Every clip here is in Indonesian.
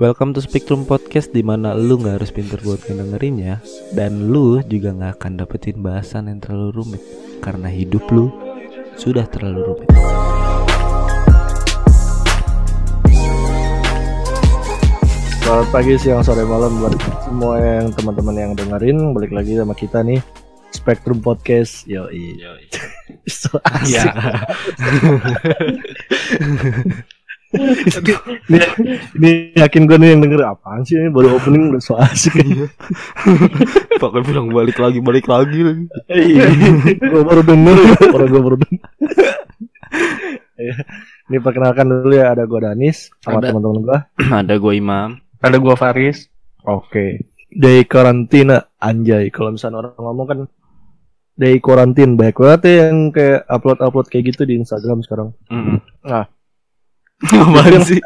Welcome to Spectrum Podcast di mana lu nggak harus pinter buat ngedengerinnya dan lu juga nggak akan dapetin bahasan yang terlalu rumit karena hidup lu sudah terlalu rumit. Selamat pagi, siang, sore, malam buat semua yang teman-teman yang dengerin. Balik lagi sama kita nih Spectrum Podcast. Yoi. So asik ini, ini yakin gue nih yang denger apaan sih ini baru opening udah so asik Pakai bilang balik lagi, balik lagi lagi. gue baru denger Orang gue baru denger Ya, Ini perkenalkan dulu ya ada gue Danis sama Ada. teman-teman gue Ada gue Imam. Ada gua Faris. Oke. Day karantina anjay. Kalau misalnya orang ngomong kan day karantin banyak banget ya yang kayak upload-upload kayak gitu di Instagram sekarang. Mm Nah. Apaan sih?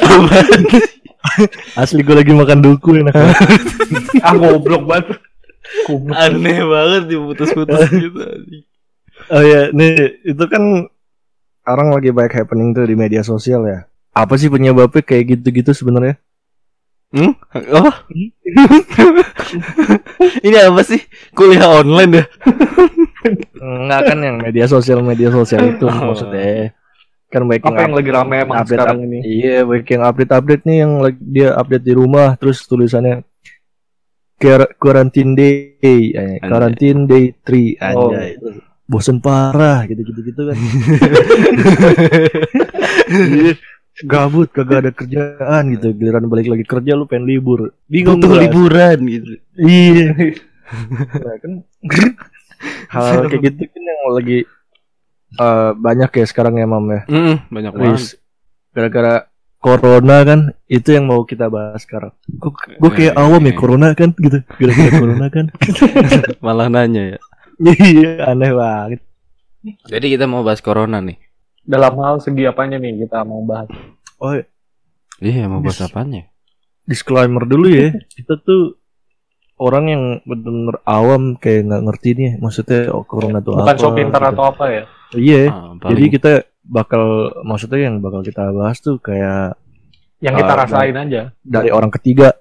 Apaan? Asli gue lagi makan duku enak. banget. Ah goblok banget. Aneh banget diputus-putus gitu. oh ya, nih itu kan orang lagi banyak happening tuh di media sosial ya. Apa sih penyebabnya kayak gitu-gitu sebenarnya? Hmm? Oh? Ini apa sih? Kuliah online ya? Enggak kan yang media sosial media sosial itu Oh. maksudnya. Kan Apa yang lagi rame emang update, sekarang ini? Iya, banyak yang update-update nih yang lagi dia update di rumah terus tulisannya Quar- quarantine day, eh, quarantine day 3 Oh. anjay. Terus Bosen parah gitu-gitu gitu kan. Iya, Gabut kagak ada kerjaan gitu. Giliran balik lagi kerja lu pengen libur. Bingung gua. liburan gitu. Iya. Nah, kan hal kayak gitu kan yang lagi eh, banyak ya sekarang ya Mam ya. Mm, banyak banget. Gara-gara corona kan itu yang mau kita bahas sekarang. Gue kayak Eh, awam ya eh. corona kan gitu. Gara-gara corona kan. Malah nanya ya. Iya, aneh banget. Jadi kita mau bahas corona nih. Dalam hal segi apanya nih kita mau bahas? Oh, Iya, mau bahas apanya? disclaimer dulu ya. Kita tuh orang yang benar-benar awam kayak nggak ngerti nih maksudnya oh, corona itu Bukan apa. so pintar gitu. atau apa ya? Iya. Jadi paling kita bakal maksudnya yang bakal kita bahas tuh kayak Yang kita Ah, rasain aja. dari orang ketiga.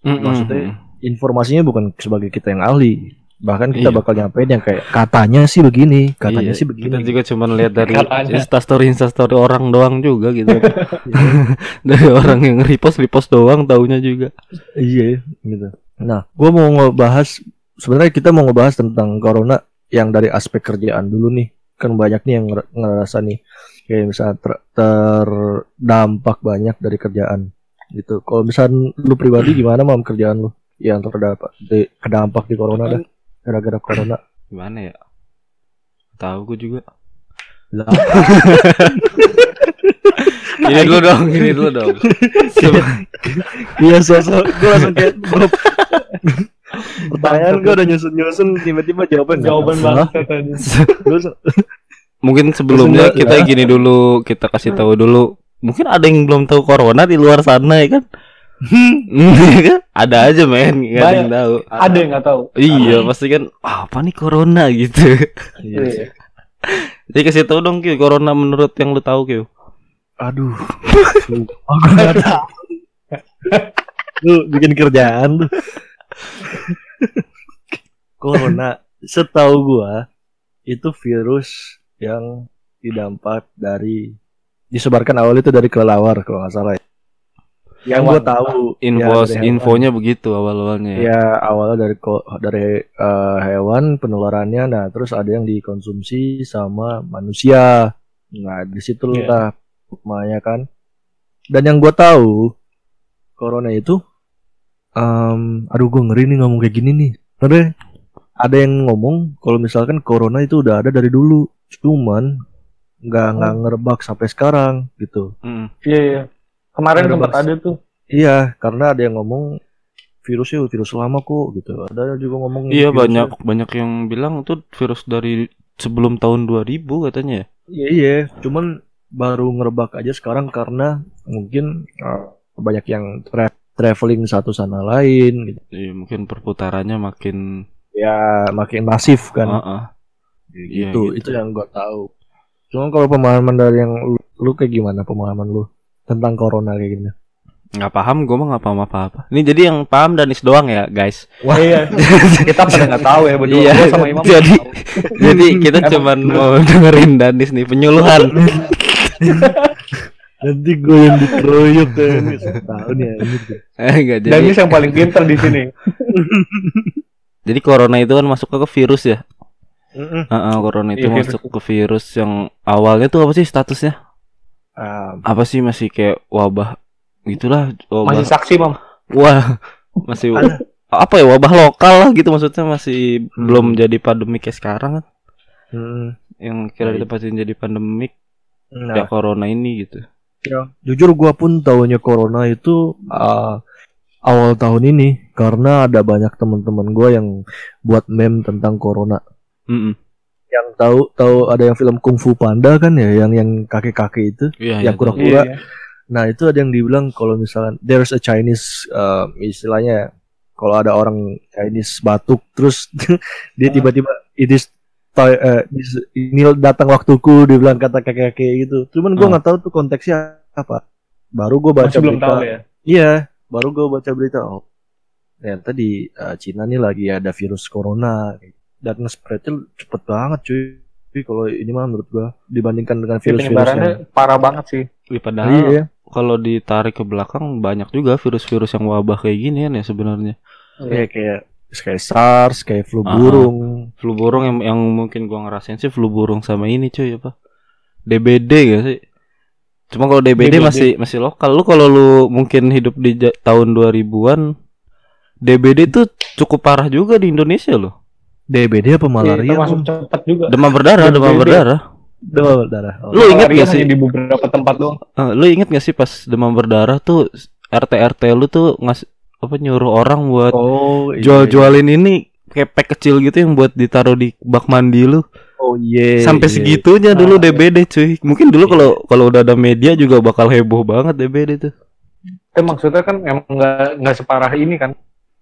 Mm-mm. maksudnya- Informasinya bukan sebagai kita yang ahli. Bahkan kita Iya. bakal nyampein yang kayak katanya sih begini, katanya Iya, sih begini. Kita juga cuma lihat dari instastory instastory orang doang juga gitu. dari orang yang repost repost doang taunya juga. Iya, gitu. Nah, gue mau ngebahas sebenarnya kita mau ngebahas tentang corona yang dari aspek kerjaan dulu nih. Kan banyak nih yang nger- ngerasa nih kayak misalnya ter- terdampak banyak dari kerjaan gitu. Kalau misalnya lu pribadi gimana mam kerjaan lu yang terdampak di, kedampak di corona dah gara-gara corona? Gimana ya? Tahu gue juga. Lah, Gini dulu dong, gini dulu dong. Iya sosok gue langsung kayak. Pertanyaan gue udah nyusun-nyusun tiba-tiba jawaban Jawaban banget tadi. Mungkin sebelumnya kita gini dulu, kita kasih tahu dulu. Mungkin ada yang belum tahu corona di luar sana ya kan? Iya kan? ada aja men, nggak ada yang tahu. Ada yang nggak tahu. Iya, pasti kan "Ah, apa nih corona gitu. Iya. Iya. Jadi kasih tahu dong Kyu, corona menurut yang lu tahu Kyu. Aduh. Aku nggak tahu. Lu bikin kerjaan. Corona, setahu gua itu virus yang didampak dari disebarkan awal itu dari kelelawar kalau nggak salah. ya. Yang gua tahu Info ya, hewan. infonya begitu awal-awalnya. ya. Ya awalnya dari dari eh, hewan penularannya, nah terus ada yang dikonsumsi sama manusia. Nah di situlah makanya kan. Dan yang gue tahu corona itu, em, aduh gue ngeri nih ngomong kayak gini nih. Karena ada yang ngomong kalau misalkan corona itu udah ada dari dulu, cuman nggak nggak ngerebak sampai sekarang gitu. Mm. Iya, iya. Kemarin sempat ada tuh. Iya, karena ada yang ngomong virusnya virus lama kok gitu. Ada juga ngomong Iya virusnya- banyak banyak yang bilang itu virus dari sebelum tahun 2000 katanya ya. Iya, iya, cuman baru ngerebak aja sekarang karena mungkin uh, banyak yang tra- traveling satu sana lain gitu. Iya, mungkin perputarannya makin Ya makin masif kan. Heeh. Iya, gitu. gitu. Itu yang gua tahu. Cuman kalau pemahaman dari yang lu, lu kayak gimana pemahaman lu tentang corona kayak gini? Nggak paham, gue mah nggak paham apa-apa. Ini jadi yang paham Danis doang ya, guys. Wah iya. kita pada nggak tahu ya berdua. Iya, Gua sama Imam. jadi jadi kita cuman mau dengerin Danis nih penyuluhan. Nanti gue yang dikeroyok kan Tahu nih anjir. Eh, enggak Dan jadi. ini yang paling pintar di sini. Jadi corona itu kan masuk ke virus ya. Heeh, corona itu virus. masuk ke virus yang awalnya tuh apa sih statusnya? Ah, Apa sih masih kayak wabah gitulah wabah. Masih saksi, Mam. Wah, masih apa ya wabah lokal lah gitu maksudnya masih belum jadi pandemik kayak sekarang kan. mm. Yang kira Baik. ditempatin jadi pandemik Nah, ya corona ini gitu. Jujur gua pun tahunya corona itu ah, awal tahun ini karena ada banyak teman-teman gua yang buat meme tentang corona. Mm Yang tahu tahu ada yang film Kung Fu Panda kan ya, yang yang kakek-kakek itu. Iya, Yang iya, kurang- tahu. Pura. Iya. Nah itu ada yang dibilang kalau misalnya there's a Chinese uh, istilahnya kalau ada orang Chinese batuk terus dia Ah. tiba-tiba it is ti- uh, this- ini datang waktuku dia bilang kata kakek-kakek gitu. Cuman gua Ah. nggak tahu tuh konteksnya apa. Baru gua baca Masih belum berita. tahu ya. Iya, baru gua baca berita oh ternyata di uh, Cina nih lagi ada virus corona dan nge-spreadnya cepet banget cuy. Tapi kalau ini mah menurut gua dibandingkan dengan virus-virus Penyebarannya yang parah banget sih. Wih, padahal Iya. kalau ditarik ke belakang banyak juga virus-virus yang wabah kayak gini kan ya sebenarnya. Kayak kayak kayak SARS, kayak flu Ah. burung. Flu burung yang yang mungkin gua ngerasain sih flu burung sama ini cuy apa? DBD gak sih? Cuma kalau DBD, DBD. masih masih lokal. Lu kalau lu mungkin hidup di tahun 2000-an DBD tuh cukup parah juga di Indonesia loh. DBD apa Iya, malaria? termasuk Om? cepat juga. Demam berdarah, demam berdarah. Demam berdarah. Oh. Lu inget gak sih? di beberapa tempat doang. Eh, lu inget gak sih pas demam berdarah tuh RT RT lu tuh ngas apa nyuruh orang buat Oh, iya, jual-jualin ini kayak pack kecil gitu yang buat ditaruh di bak mandi lu. iya. Oh iya. Sampai iya. segitunya dulu Ah. DBD cuy. Mungkin dulu kalau kalau udah ada media juga bakal heboh banget DBD tuh. Tapi maksudnya kan emang nggak nggak separah ini kan.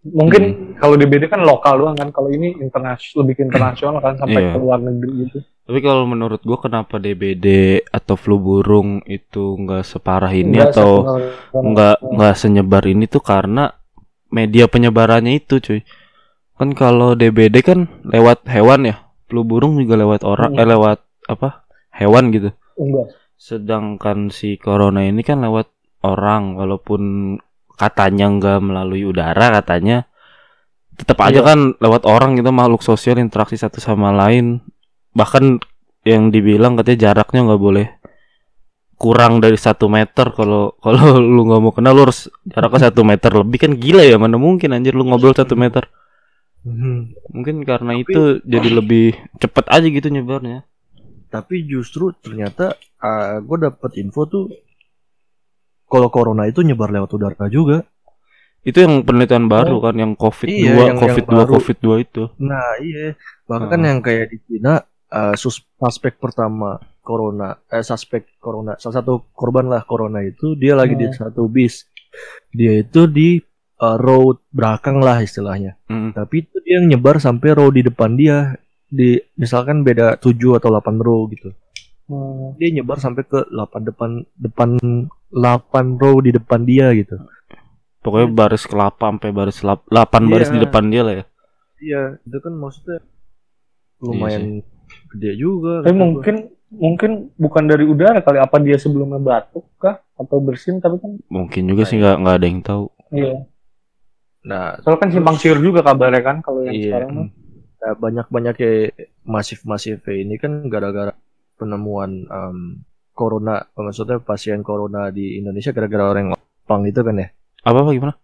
Mungkin Hmm. kalau DBD kan lokal doang kan. Kalau ini internasional lebih internasional kan sampai Iya. ke luar negeri gitu. Tapi kalau menurut gua kenapa DBD atau flu burung itu nggak separah ini Nggak atau sepengaruh- nggak nggak senyebar ini tuh karena media penyebarannya itu cuy. Kan kalau DBD kan lewat hewan ya. Flu burung juga lewat orang Hmm. eh lewat apa? hewan gitu. enggak. Sedangkan si corona ini kan lewat orang walaupun katanya nggak melalui udara katanya tetap aja Iya. kan lewat orang gitu makhluk sosial interaksi satu sama lain bahkan yang dibilang katanya jaraknya nggak boleh kurang dari satu meter kalau kalau lu nggak mau kenal lu harus jaraknya satu meter lebih kan gila ya mana mungkin anjir lu ngobrol satu meter Mhm. mungkin karena Tapi- itu jadi lebih cepet aja gitu nyebarnya Tapi justru ternyata gue dapet info tuh kalau corona itu nyebar lewat udara juga. itu yang penelitian baru kan yang covid Iya, 2 yang- covid yang 2 baru. covid 2 itu Nah iya. Bahkan Hmm. yang kayak di Cina sus- suspek pertama corona, eh suspek corona, salah satu korban lah corona itu dia lagi di Hmm. satu bis. Dia itu di eh, road belakang lah istilahnya. Mm. Tapi itu dia nyebar sampai row di depan dia. Di misalkan beda 7 atau 8 row gitu. Hmm. Dia nyebar sampai ke 8 depan depan 8 row di depan dia gitu. Pokoknya baris kelapa sampai baris lap, 8 baris Iya. di depan dia lah ya. Iya, itu kan maksudnya lumayan gede juga. Tapi gua. Mungkin bukan dari udara kali apa dia sebelumnya batuk kah atau bersin tapi kan Mungkin juga sih nggak nggak ada yang tahu. iya. Nah, Soalnya kan simpang siur juga kabarnya kan kalau yang Iya. sekarang mah. nah, banyak-banyak kayak masif-masif ini kan gara-gara penemuan em, corona, maksudnya pasien corona di Indonesia gara-gara orang Jepang itu kan ya. Apa apa gimana?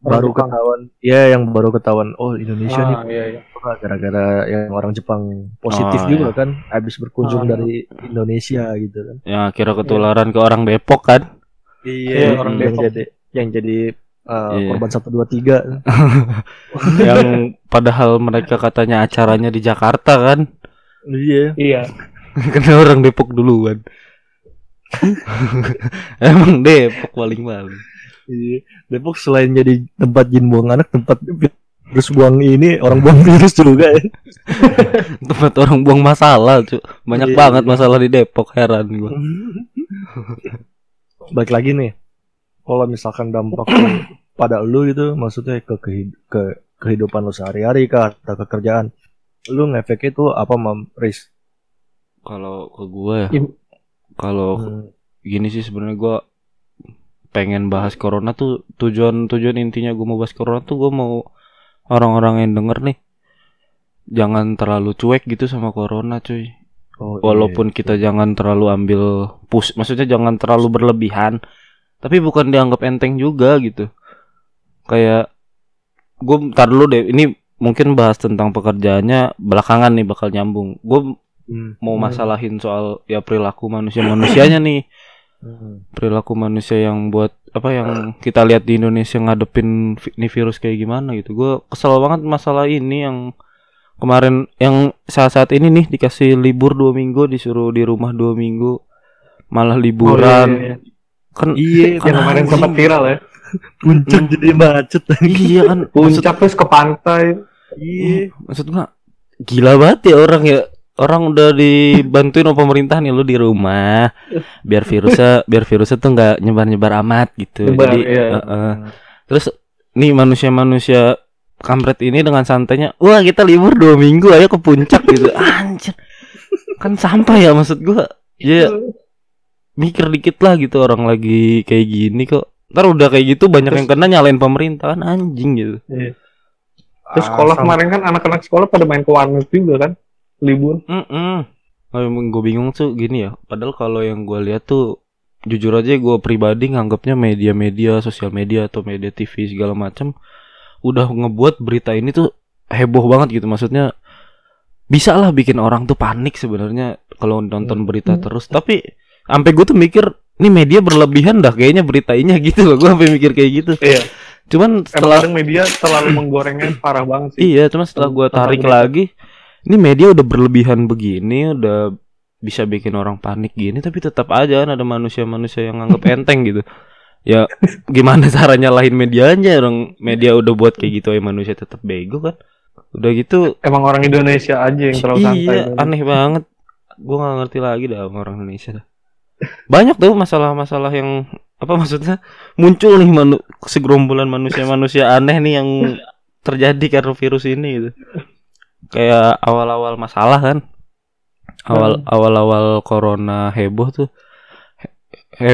Baru Jepang. ketahuan, ya yang baru ketahuan, oh Indonesia nih Ah, iya, iya. corona gara-gara yang orang Jepang positif Oh, juga iya. kan, habis berkunjung Ah. dari Indonesia gitu kan. Ya kira ketularan ke orang Depok kan? Iya, yang, orang yang Depok. jadi yang jadi uh, Iya. korban satu dua tiga. yang padahal mereka katanya acaranya di Jakarta kan? Iya. Iya. Karena orang Depok duluan. Emang Depok paling paling. Iya. Depok selain jadi tempat jin buang anak, tempat virus buang ini orang buang virus juga ya. Tempat orang buang masalah, cu. Banyak Iya, banget iya. masalah di Depok, heran gua. Balik lagi nih. kalau misalkan dampak ke- pada lu gitu maksudnya ke kehid- ke kehidupan lu sehari-hari kah atau kekerjaan lu ngefeknya itu apa mam Riz? Kalau ke gue ya, kalau Hmm. gini sih sebenarnya gue pengen bahas corona tuh tujuan tujuan intinya gue mau bahas corona tuh gue mau orang-orang yang denger nih. Jangan terlalu cuek gitu sama corona cuy. Oh, iya. walaupun kita jangan terlalu ambil push maksudnya jangan terlalu berlebihan tapi bukan dianggap enteng juga gitu. Kayak gue ntar dulu deh ini mungkin bahas tentang pekerjaannya belakangan nih bakal nyambung. Gue Hmm. mau masalahin soal ya perilaku manusia manusianya nih Hmm. perilaku manusia yang buat apa yang kita lihat di Indonesia ngadepin ini virus kayak gimana gitu gue kesel banget masalah ini yang kemarin yang saat-saat ini nih dikasih libur dua minggu disuruh di rumah dua minggu malah liburan Oh, iya, iya. kan Iya, kan Yang kemarin anjing. sempat viral ya. puncak jadi macet. iya kan Puncak terus ke pantai. Iya. maksud gua gila banget ya orang ya orang udah dibantuin sama pemerintah nih lu di rumah biar virusnya biar virusnya tuh nggak nyebar-nyebar amat gitu Nyebar, jadi iya. uh-uh. Terus nih manusia-manusia kampret ini dengan santainya, wah kita libur dua minggu ayo ke puncak gitu. Anjir. Kan sampah ya maksud gua. Ya mikir dikit lah gitu orang lagi kayak gini kok. Ntar udah kayak gitu banyak yang kena nyalain pemerintah kan anjing gitu. Iya. Terus sekolah Ah, kemarin kan anak-anak sekolah pada main ke warnet juga kan. Libur. Mm gue bingung tuh gini ya. Padahal kalau yang gue lihat tuh jujur aja gue pribadi nganggapnya media-media sosial media atau media TV segala macam udah ngebuat berita ini tuh heboh banget gitu. Maksudnya bisa lah bikin orang tuh panik sebenarnya kalau nonton berita Hmm. terus. Tapi sampai gue tuh mikir ini media berlebihan dah kayaknya beritanya gitu loh. Gue sampai mikir kayak gitu. Iya. Cuman setelah kadang media terlalu menggorengnya parah banget sih. Iya, cuma setelah gua Tentang tarik lagi, ini media udah berlebihan begini, udah bisa bikin orang panik gini, tapi tetap aja kan ada manusia-manusia yang nganggap enteng gitu. Ya, gimana caranya lain medianya? Orang media udah buat kayak gitu, ya manusia tetap bego kan? Udah gitu, Emang orang Indonesia aja yang terlalu santai. iya, aneh banget. Gua nggak ngerti lagi dah sama orang Indonesia. dah. Banyak tuh masalah-masalah yang apa maksudnya muncul nih manu segerombolan manusia-manusia aneh nih yang terjadi karena virus ini gitu. Kayak awal-awal masalah kan. Awal awal-awal corona heboh tuh. He-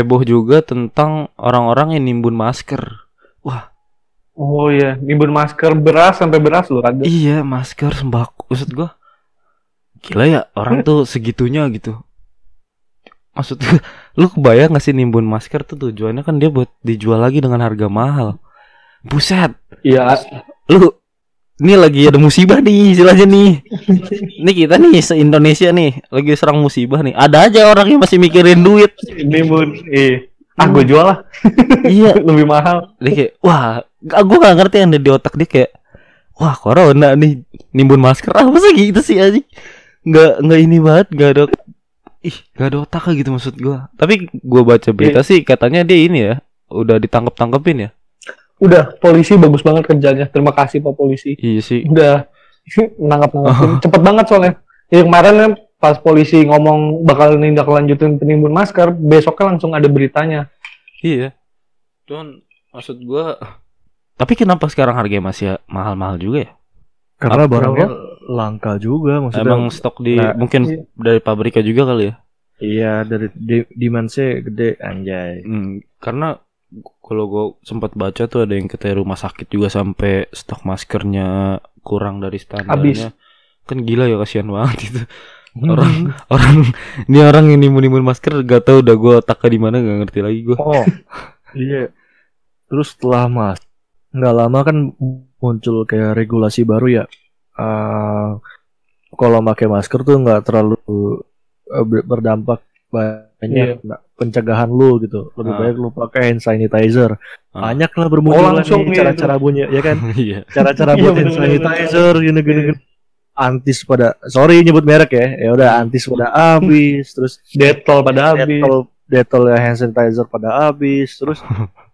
Heboh juga tentang orang-orang yang nimbun masker. Oh iya, nimbun masker beras sampai beras loh kan. Iya, masker sembako. Maksud gua gila ya orang tuh segitunya gitu. Maksud gua, lu kebayang gak sih nimbun masker tuh tujuannya kan dia buat dijual lagi dengan harga mahal. Buset, Iya, lu ini lagi ada musibah nih istilahnya nih. Ini kita nih se-Indonesia nih lagi serang musibah nih. Ada aja orang yang masih mikirin duit. nimbun. Iya. Ah, gue jual lah. iya, Lebih mahal. dia kayak wah, gak, gue gak ngerti yang ada di otak dia kayak wah corona nih nimbun masker ah masa gitu sih aja nggak nggak ini banget nggak ada ih nggak ada otak gitu maksud gue tapi gue baca berita sih katanya dia ini ya udah ditangkap tangkepin ya Udah, polisi bagus banget kerjanya. Terima kasih Pak Polisi. iya sih Udah nangkap nangkapin. Cepet banget soalnya. Ya, kemarin kan pas polisi ngomong bakal nindak lanjutin penimbun masker, besoknya langsung ada beritanya. iya cuman maksud gue tapi kenapa sekarang harganya masih mahal-mahal juga ya Karena Apa- barangnya langka juga maksudnya. emang stok di Nah, mungkin iya. dari pabriknya juga kali ya Iya dari di, demand-nya gede anjay. Hmm, karena kalau gue sempat baca tuh ada yang katanya rumah sakit juga sampai stok maskernya kurang dari standarnya. Kan gila ya kasihan banget itu. Orang orang ini orang yang nimbun-nimbun masker gak tahu udah gue otaknya di mana gak ngerti lagi gue. Oh iya. Terus setelah mas nggak lama kan muncul kayak regulasi baru ya. Eh kalau pakai masker tuh nggak terlalu ber- berdampak banyak nah, pencegahan lu gitu. Lebih Ah. baik lu pakai hand sanitizer. Ah. Banyak lah bermunculan langsung nih cara-cara bunyi ya kan. Iya. Cara-cara Iya, buat hand sanitizer gini gini. gini. Antis pada sorry nyebut merek ya. Ya udah antis pada habis terus Detol pada habis. detol detol ya hand sanitizer pada habis terus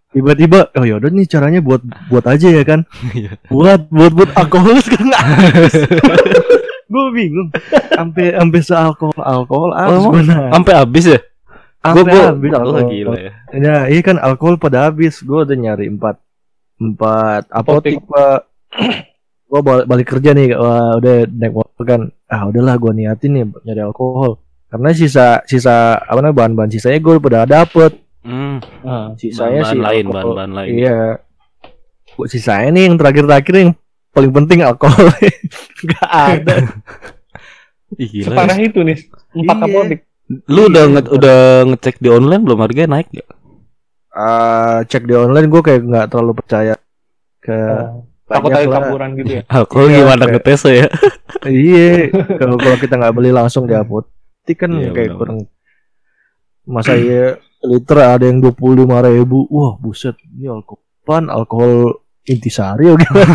tiba-tiba oh ya udah nih caranya buat buat aja ya kan Iya. buat buat buat alkohol sekarang gue bingung sampai sampai sealkohol alkohol Oh, habis emang? mana Sampai habis ya? Gue gue habis gue alkohol. gila ya. Ya, iya kan alkohol pada habis. Gue udah nyari empat empat apotik pak. gue balik, balik kerja nih, wah, udah naik motor kan. Ah udahlah gue niatin nih nyari alkohol. Karena sisa sisa apa namanya bahan-bahan sisanya gue udah dapet. Hmm, Nah, Sisanya bahan sih lain, bahan-bahan lain. Iya. Buat sisanya nih yang terakhir-terakhir yang paling penting alkohol. Gak ada. Ih, gila. separah itu nih empat Iya. apotik. Lu udah Iya. nge udah ngecek di online belum harganya naik gak? Ah, cek di online gue kayak nggak terlalu percaya ke Oh, takut ada campuran gitu ya. Alkohol Iya, gimana kayak- ngetesnya ya? iya kalau kalau kita nggak beli langsung di apotek kan Iya, kayak kurang masa ya liter ada yang dua puluh lima ribu wah buset ini alkohol pan alkohol intisari ya gimana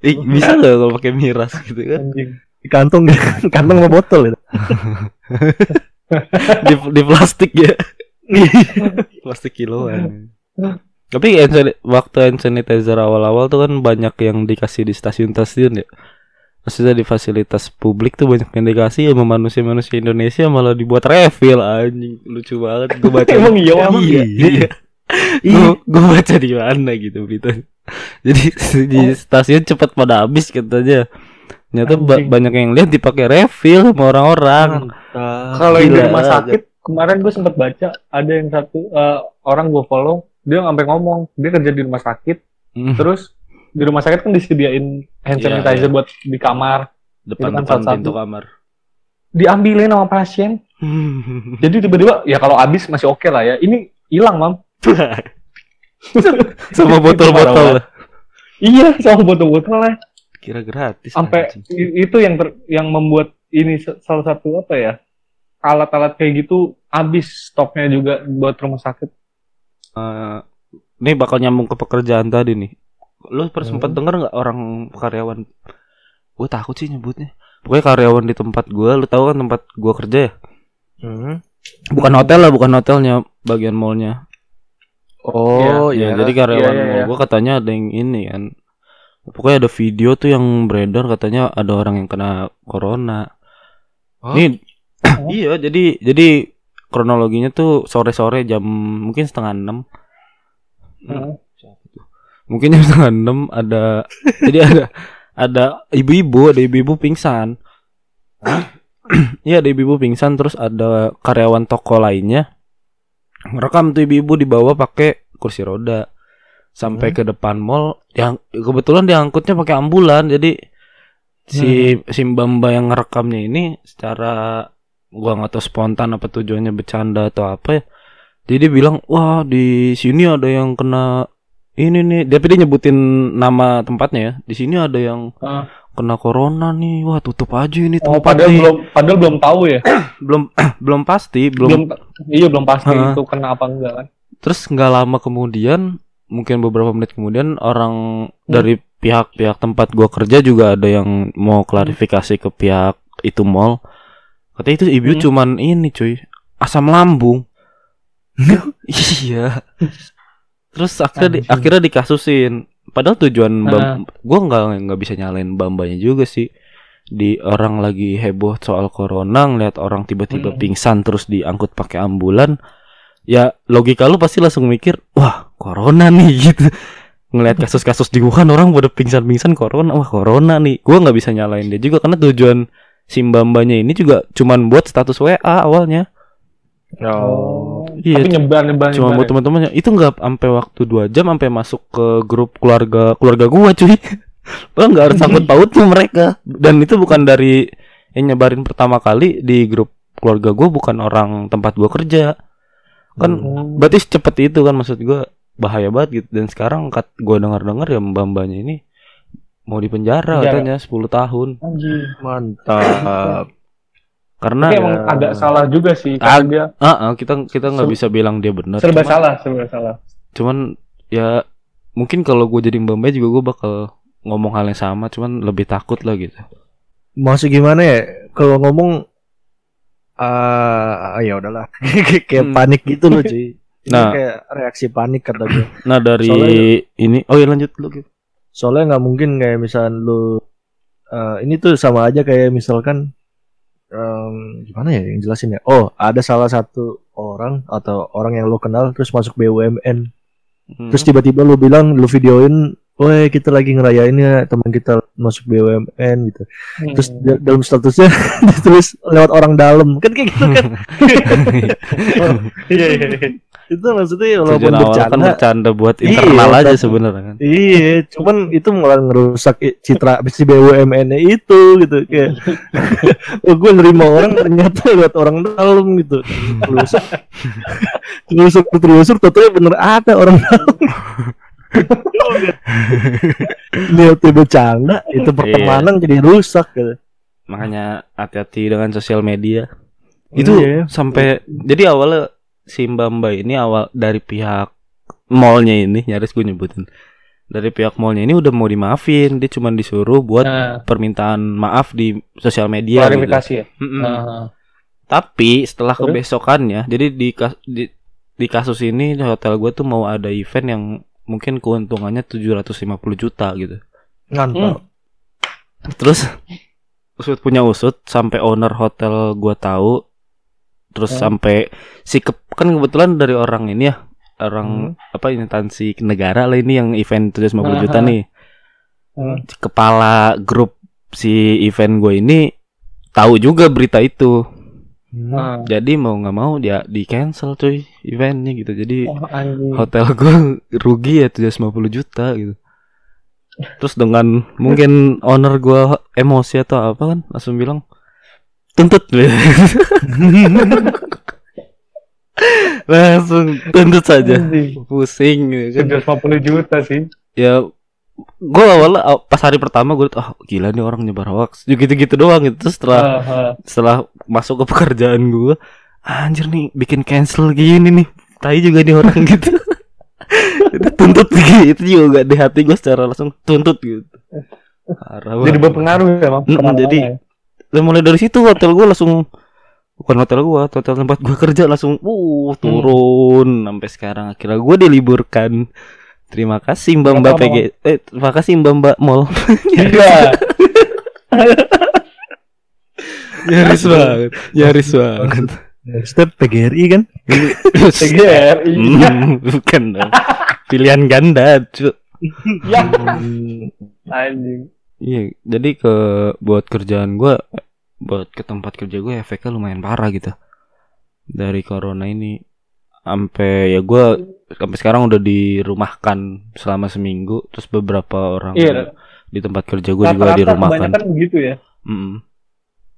Ih, bisa gak kalau pakai miras gitu kan? Anjing. Di kantong kantong sama botol itu di, di plastik ya. plastik kiloan. Tapi waktu hand sanitizer awal-awal tuh kan banyak yang dikasih di stasiun-stasiun ya. Maksudnya di fasilitas publik tuh banyak yang dikasih sama manusia-manusia Indonesia malah dibuat refill anjing lucu banget gue baca Emang iya, emang iya, iya. gue gue baca di mana gitu berita jadi di Oh. stasiun cepat pada habis katanya ternyata ba- banyak yang lihat dipakai refill sama orang-orang. Kalau yang di rumah sakit kemarin gue sempat baca ada yang satu eh, orang gue follow dia sampai ngomong dia kerja di rumah sakit Hmm, terus di rumah sakit kan disediain hand Iya, sanitizer iya. buat di kamar. Depan kan depan salah pintu satu. kamar. Diambilin sama pasien. Jadi tiba-tiba ya kalau habis masih oke lah ya. Ini hilang mam. Sama botol-botol. Iya sama botol-botolnya kira gratis sampai itu yang ter- yang membuat ini sa- salah satu apa ya alat-alat kayak gitu habis stoknya juga buat rumah sakit. Eh, ini bakal nyambung ke pekerjaan tadi nih. Lu pernah Hmm. sempat denger nggak orang karyawan? Gue takut sih nyebutnya. Pokoknya karyawan di tempat gue lu tahu kan tempat gue kerja ya? Hmm. bukan hotel lah bukan hotelnya bagian mallnya. Oh ya, iya. Jadi karyawan Iya, iya, mall iya. gue katanya ada yang ini kan pokoknya ada video tuh yang beredar katanya ada orang yang kena corona. Hah? Nih, Oh. iya jadi jadi kronologinya tuh sore-sore jam mungkin setengah enam. Hmm. mungkin jam setengah enam ada jadi ada ada ibu-ibu ada ibu-ibu pingsan. Iya ada ibu-ibu pingsan terus ada karyawan toko lainnya. Ngerekam tuh ibu-ibu dibawa pakai kursi roda sampai Hmm. ke depan mall yang kebetulan diangkutnya pakai ambulan jadi si si mbak mbak yang ngerekamnya ini secara gua nggak tahu spontan apa tujuannya bercanda atau apa ya jadi dia bilang wah di sini ada yang kena ini nih tapi dia nyebutin nama tempatnya ya di sini ada yang Ah. kena corona nih wah tutup aja ini Oh, tempat padahal nih. belum padahal belum tahu ya. belum belum pasti belum, Belum iya belum pasti Heeh. itu kena apa enggak kan. terus nggak lama kemudian mungkin beberapa menit kemudian orang dari pihak-pihak tempat gua kerja juga ada yang mau klarifikasi ke pihak itu mall. Katanya itu ibu Hmm. cuman ini cuy. Asam lambung. Iya. Terus akhirnya di- akhirnya dikasusin. Padahal tujuan bam, gua nggak nggak bisa nyalain bambanya juga sih. Di orang lagi heboh soal corona ngeliat orang tiba-tiba Hmm. pingsan terus diangkut pakai ambulan ya logika lu pasti langsung mikir wah corona nih gitu. Ngelihat kasus-kasus di Wuhan orang pada pingsan-pingsan corona. Wah corona nih. Gua nggak bisa nyalain dia juga karena tujuan si mbambanya ini juga cuman buat status WA awalnya. Oh. Iya, Tapi nyebar nyebar cuma nyebar. buat teman-temannya. Itu nggak sampai waktu dua jam sampai masuk ke grup keluarga keluarga gua cuy. Bahkan nggak ada sangkut pautnya mereka. Dan itu bukan dari yang nyebarin pertama kali di grup keluarga gua bukan orang tempat gua kerja kan Hmm. berarti secepat itu kan maksud gua bahaya banget gitu dan sekarang kat gua dengar-dengar ya mbak-mbaknya ini mau dipenjara Penjara. katanya 10 tahun Anjing. mantap karena Tapi emang ya. agak salah juga sih karena dia ah, ah, kita kita nggak bisa bilang dia benar serba cuman- salah, serba salah. cuman ya mungkin kalau gue jadi mbak Mbak juga gue bakal ngomong hal yang sama cuman lebih takut lah gitu masih gimana ya kalau ngomong ah ya udahlah kayak Hmm. panik gitu loh cuy Ini Nah. kayak reaksi panik kata gue nah dari Soalnya- ini oh ya lanjut lu gitu soalnya nggak mungkin kayak misalnya lu eh, ini tuh sama aja kayak misalkan em, gimana ya yang jelasin ya? Oh, ada salah satu orang atau orang yang lo kenal terus masuk BUMN. Hmm. Terus tiba-tiba lo bilang lo videoin, "Woi, kita lagi ngerayain ya teman kita masuk BUMN gitu." Terus Hmm. da- dalam statusnya ditulis lewat orang dalam. Kan kayak gitu kan. Iya, iya, iya. itu maksudnya walaupun Tujuan awal kan bercanda. bercanda buat Iya, internal aja tapi- sebenarnya kan. Iya, cuman itu malah ngerusak citra si BUMN itu gitu kayak oh, gue nerima orang ternyata lewat orang dalam gitu. Telusur, telusur, telusur, tentunya bener ada orang dalam. Lihat bercanda, itu pertemanan jadi rusak gitu. Makanya hati-hati dengan sosial media. Itu Iya. sampai jadi awalnya si Mbak Mbak ini awal dari pihak mallnya ini nyaris gue nyebutin dari pihak mallnya ini udah mau dimaafin dia cuma disuruh buat Nah, permintaan maaf di sosial media gitu. klarifikasi ya. Mm-mm. Nah, Tapi setelah Terus? kebesokannya, jadi di, kas- di di kasus ini hotel gue tuh mau ada event yang mungkin keuntungannya 750 juta gitu. Ngantap. Terus usut punya usut sampai owner hotel gua tahu. Terus Hmm. sampai si ke- kan kebetulan dari orang ini ya, orang apa instansi negara lah ini yang event 750 juta Aha. nih. Hmm. Kepala grup si event gue ini tahu juga berita itu. Nah. Jadi mau nggak mau dia di cancel cuy eventnya gitu. Jadi Oh, anjing. hotel gue rugi ya 750 juta gitu. Terus dengan mungkin owner gue emosi atau apa kan langsung bilang tuntut langsung tuntut saja pusing gitu kan 750 juta sih. ya gue awalnya aw- pas hari pertama gue oh gila nih orang nyebar hoax. Gitu gitu doang gitu. Terus setelah Ah, ah. setelah masuk ke pekerjaan gue anjir nih bikin cancel gini nih. Tai juga nih orang gitu. Itu tuntut gitu. Juga di hati gue secara langsung tuntut gitu. Parah Jadi berpengaruh ya, Bang. Mm, ke mana-mana jadi- ya. Mulai dari situ hotel gue langsung bukan hotel gue hotel tempat gue kerja langsung uh turun. Sampai sekarang akhirnya gue diliburkan terima kasih mbak mbak PG eh terima kasih mbak mbak mall Iya. nyaris banget nyaris banget Step PGRI kan? TGRI. Hmm, bukan dong. Pilihan ganda, cu. Ya. Anjing. Iya, jadi ke buat kerjaan gua buat ke tempat kerja gue efeknya lumayan parah gitu. Dari corona ini sampai ya gua sampai sekarang udah dirumahkan selama seminggu terus beberapa orang Iya. di tempat kerja gue juga dirumahkan. kebanyakan begitu ya. Mm.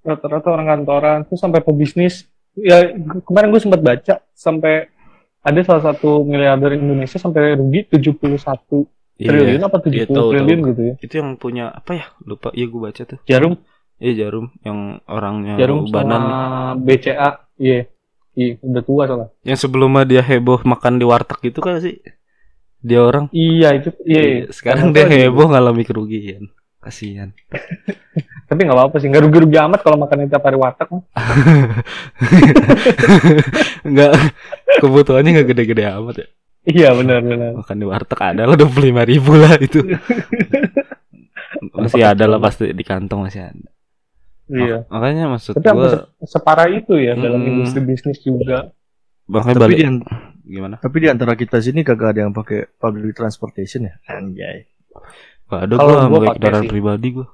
Rata-rata orang kantoran terus sampai pebisnis. Ya kemarin gue sempat baca sampai ada salah satu miliarder Indonesia sampai rugi 71 triliun Iya. apa 70 Iya, tahu, triliun tahu. gitu ya. Itu yang punya apa ya? Lupa. Iya gue baca tuh. Jarum, Iya Jarum yang orangnya Jarum sama BCA. Iya. Iya, udah tua soalnya. Yang sebelumnya dia heboh makan di warteg gitu kan sih? Dia orang. Iya, itu iya. Iya, Sekarang dia tua juga. heboh ngalami kerugian. Kasihan. Tapi nggak apa-apa sih, nggak rugi-rugi amat kalau makan tiap hari warteg. mah. Enggak kebutuhannya enggak gede-gede amat ya. Iya, benar-benar. Makan di warteg ada lah 25 ribu lah itu. masih ada lah pasti di kantong masih ada. Iya. Makanya maksud Tapi gua se- separah itu ya dalam Mm. industri bisnis juga. makanya Tapi balik di, gimana? tapi di antara kita sini kagak ada yang pakai public transportation ya? Anjay. Gak ada Kalau gua gua pakai pakai kendaraan pribadi gua.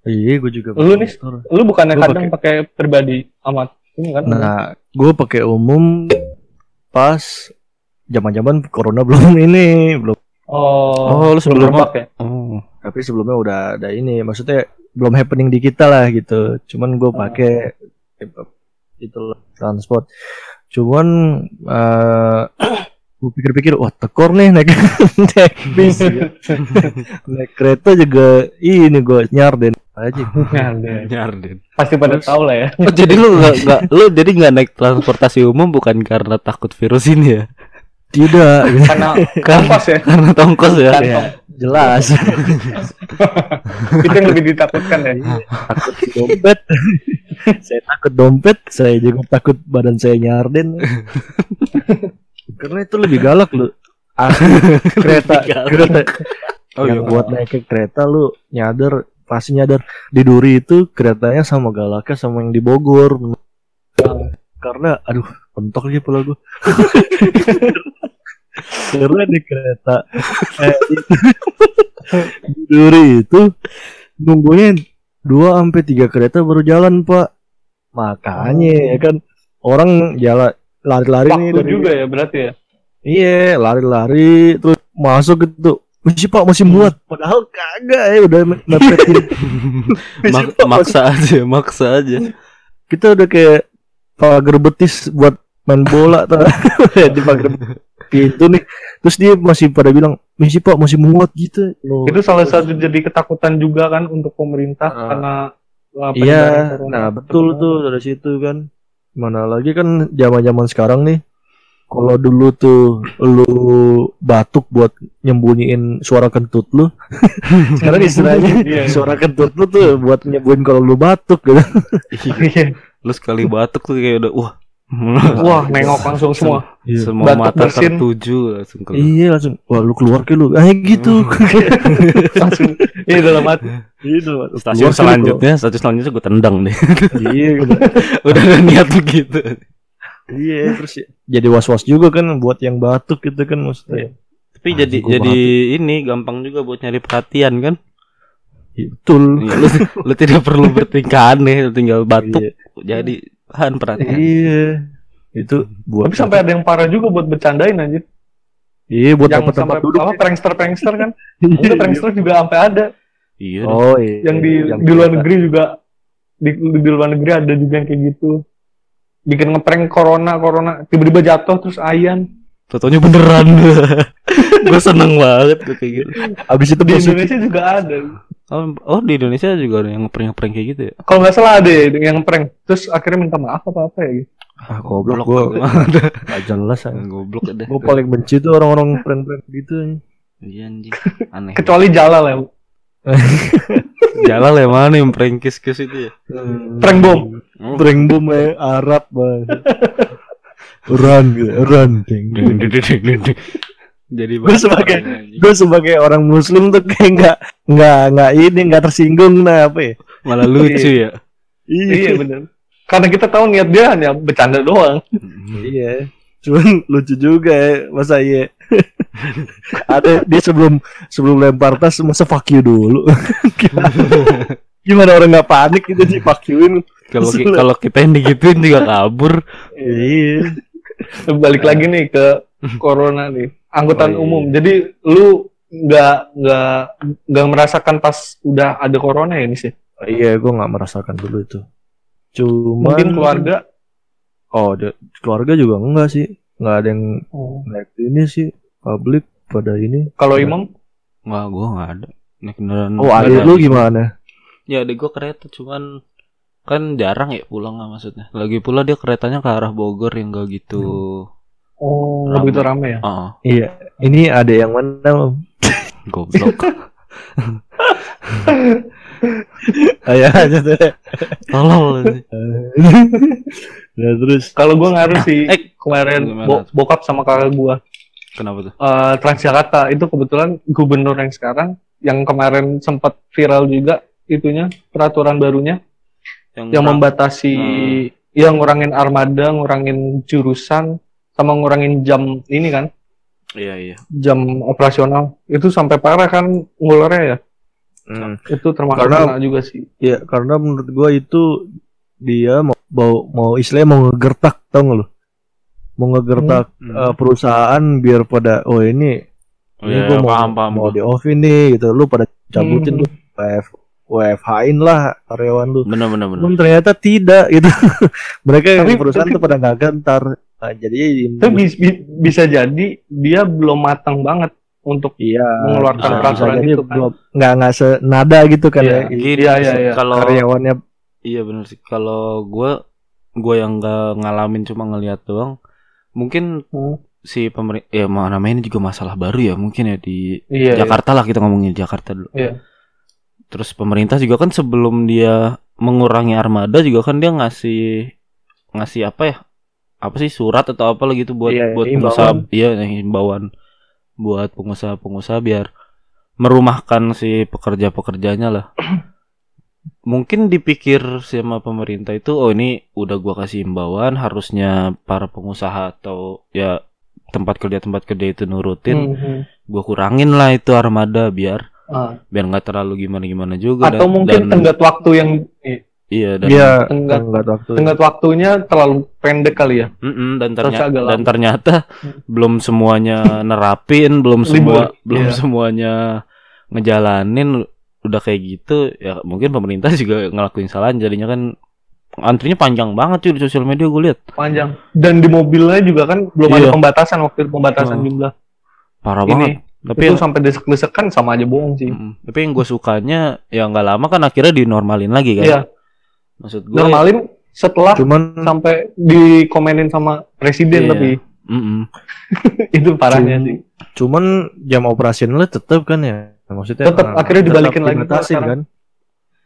Iya, gue juga. Lu pakai nih? motor. Lu bukannya Gua kadang pakai pribadi amat ini kan? Nah, gue pakai umum pas zaman-zaman corona belum ini, belum. oh, Oh, lu sebelum ya? Oh. Tapi sebelumnya udah ada ini, maksudnya belum happening di kita lah gitu. Cuman gue pakai itu transport. Cuman eh gue pikir-pikir, wah tekor nih naik naik bis, ya. naik kereta juga ini gue nyarden aja. Nyarden. Nyarden. Pasti pada tahu lah ya. Oh, jadi lu nggak nggak lu jadi nggak naik transportasi umum bukan karena takut virus ini ya? Tidak, Karena kampus ya. Karena tongkos ya? Kantong. Jelas. Itu yang lebih ditakutkan ya. takut dompet. Saya takut dompet saya juga takut badan saya nyarden. Karena itu lebih galak lu. Asli, kereta kereta. Oh yang iya. buat naik ke kereta lu nyadar pasti nyadar. Di Duri itu keretanya sama galaknya sama yang di Bogor. Karena aduh pentok lagi pula gue karena di kereta eh, di Duri itu nunggunya dua sampai tiga kereta baru jalan pak makanya ya kan orang jalan lari-lari nih dari juga ya berarti ya. Iya, lari-lari terus masuk gitu. Masih Pak masih muat. Padahal kagak ya udah mepetin. Mak- maksa aja, maksa aja. Kita udah kayak pagar betis buat main bola tuh di pagar pintu nih. Terus dia masih pada bilang, "Misi Pak masih muat gitu." Loh. Itu salah satu jadi ketakutan juga kan untuk pemerintah Ah. karena uh, penyebaran Iya, nah betul tuh dari situ kan. Mana lagi kan zaman-zaman sekarang nih. Kalau dulu tuh lu batuk buat nyembunyiin suara kentut lu. sekarang istilahnya Iya. suara kentut lu tuh buat nyembunyiin kalau lu batuk gitu. Iya. Lu sekali batuk tuh kayak udah wah. Wah, nengok langsung semua. Semua Batuk mata bersin. tertuju langsung keluar. Iya langsung, wah lu keluar ke lu, ah gitu. langsung iya dalam hati. Gitu. Stasiun selanjutnya, stasiun selanjutnya gue tendang deh. Iya, gitu. udah ada niat begitu. iya terus ya, jadi was-was juga kan buat yang batuk gitu kan maksudnya. Tapi Ah, jadi jadi ini gampang juga buat nyari perhatian kan. Iya, Betul. Iya, lu, lu tidak perlu bertingkah aneh, tinggal batuk Iya. jadi bahan perhatian. Iya. Itu buat Tapi sampai ada yang parah juga buat bercandain anjir. Iya buat yang dapat tempat sampai duduk. apa prankster-prankster kan. Iya, Itu prankster juga sampai ada. Iya. Oh iya. Yang di Yang di luar negeri juga di, di luar negeri ada juga yang kayak gitu. Bikin ngeprank corona corona tiba-tiba jatuh terus ayan. Fotonya beneran. gue seneng banget gue kayak gitu. Abis itu Di positif. Indonesia juga ada. Oh, oh, di Indonesia juga ada yang ngeprank-ngeprank kayak gitu ya. Kalau nggak salah ada ya yang prank. Terus akhirnya minta maaf apa apa ya gitu. Ah, goblok Goblok gua ada. gak jelas ah. Goblok ada. Gue paling benci tuh orang-orang prank-prank gitu. Iya anjing. Aneh. Kecuali Jalal ya. Jalan ya mana yang prank kiss-kiss itu ya. Prank bom. Oh. Prank bom eh, Arab banget. run gitu, run. Ding. ding, ding, ding, ding. Jadi Gue sebagai gue sebagai orang muslim tuh kayak nggak nggak nggak ini nggak tersinggung nah apa ya malah lucu ya. Iya benar. Karena kita tahu niat dia hanya bercanda doang. iya cuman lucu juga ya masa iya ada dia sebelum sebelum lempar tas masa fuck you dulu gimana, orang nggak panik gitu sih fuck you-in Kalau kalau kita yang digituin juga kabur. iya Balik lagi nih ke corona nih. Angkutan Oh, iya. umum. Jadi lu nggak nggak nggak merasakan pas udah ada corona ya ini sih. iya gue nggak merasakan dulu itu cuman Mungkin keluarga. oh dia- keluarga juga enggak sih nggak ada yang Oh. naik ini sih publik pada ini Kalau Iya. Imam Wah, gua nggak ada. Naik kendaraan. oh adik ada. lu gimana Ya, adik gua kereta cuman kan jarang ya pulang lah maksudnya. Lagi pula dia keretanya ke arah Bogor yang gak gitu. Oh Rame. begitu rame ya. Ah, iya ini ada yang mana Om? goblok. Ayo aja tuh. Tolol. nah terus Kalau gua ngaruh sih Eh, kemarin bo- bokap sama kakak gua Kenapa tuh? eh, Transjakarta itu kebetulan gubernur yang sekarang yang kemarin sempat viral juga itunya peraturan barunya yang ram- membatasi Hmm. yang ngurangin armada, ngurangin jurusan sama ngurangin jam ini kan, Iya, iya. jam operasional. Itu sampai parah kan ngulernya ya. Hmm. Itu termasuk Karena- juga sih. ya karena menurut gua itu dia mau mau, mau istilahnya mau ngegertak tau gak lu mau ngegertak Hmm. eh, perusahaan biar pada oh ini Oh, ini iya, gua mau paham, paham. mau di off ini gitu lu pada cabutin Hmm. lu WF WFH-in lah karyawan lu Bener, bener, bener. Belum ternyata tidak gitu mereka yang Tapi- perusahaan tuh pada nggak gentar nah, jadi Itu bis- bi- bisa jadi dia belum matang banget untuk iya mengeluarkan bisa- peraturan bisa itu kan. belum nggak nggak senada gitu kan Iya. ya Gini, Iya, iya, iya. Kalau karyawannya Iya bener sih. Kalau gue gue yang nggak ngalamin cuma ngeliat doang. Mungkin Hmm. si pemerintah ya mau namanya ini juga masalah baru ya mungkin ya di Iya, iya. Jakarta lah kita ngomongin Jakarta dulu. Iya. Terus pemerintah juga kan sebelum dia mengurangi armada juga kan dia ngasih ngasih apa ya? Apa sih surat atau apa lah gitu buat Iya, buat himbauan. pengusaha iya himbauan buat pengusaha-pengusaha biar merumahkan si pekerja-pekerjanya lah. mungkin dipikir sama pemerintah itu oh ini udah gua kasih imbauan harusnya para pengusaha atau ya tempat kerja tempat kerja itu nurutin Mhm. gua kurangin lah itu armada biar Ah. biar nggak terlalu gimana gimana juga Atau dan- mungkin dan- tenggat waktu yang iya dan Iya, Tenggat- tenggat waktu. tenggat waktunya terlalu pendek kali ya. Mm-mm, dan ternyata dan ternyata Hmm. belum semuanya nerapin belum semua Libur, belum iya. semuanya ngejalanin udah kayak gitu ya mungkin pemerintah juga ngelakuin kesalahan jadinya kan antrinya panjang banget cuy di sosial media gue lihat Panjang. Dan di mobilnya juga kan belum Iya. ada pembatasan waktu itu pembatasan Oh. jumlah. parah Ini, banget tapi itu yang, sampai desek-desek kan sama aja bohong sih. Mm, tapi yang gue sukanya ya nggak lama kan akhirnya dinormalin lagi kan Iya, maksud gue normalin setelah Cuman sampai dikomenin sama presiden Iya. tapi Mm-mm. itu parahnya Cum- sih. cuman jam operasionalnya tetap kan ya. Maksudnya Tetep, ah, akhirnya tetap dibalikin lagi dibatasin sekarang. kan.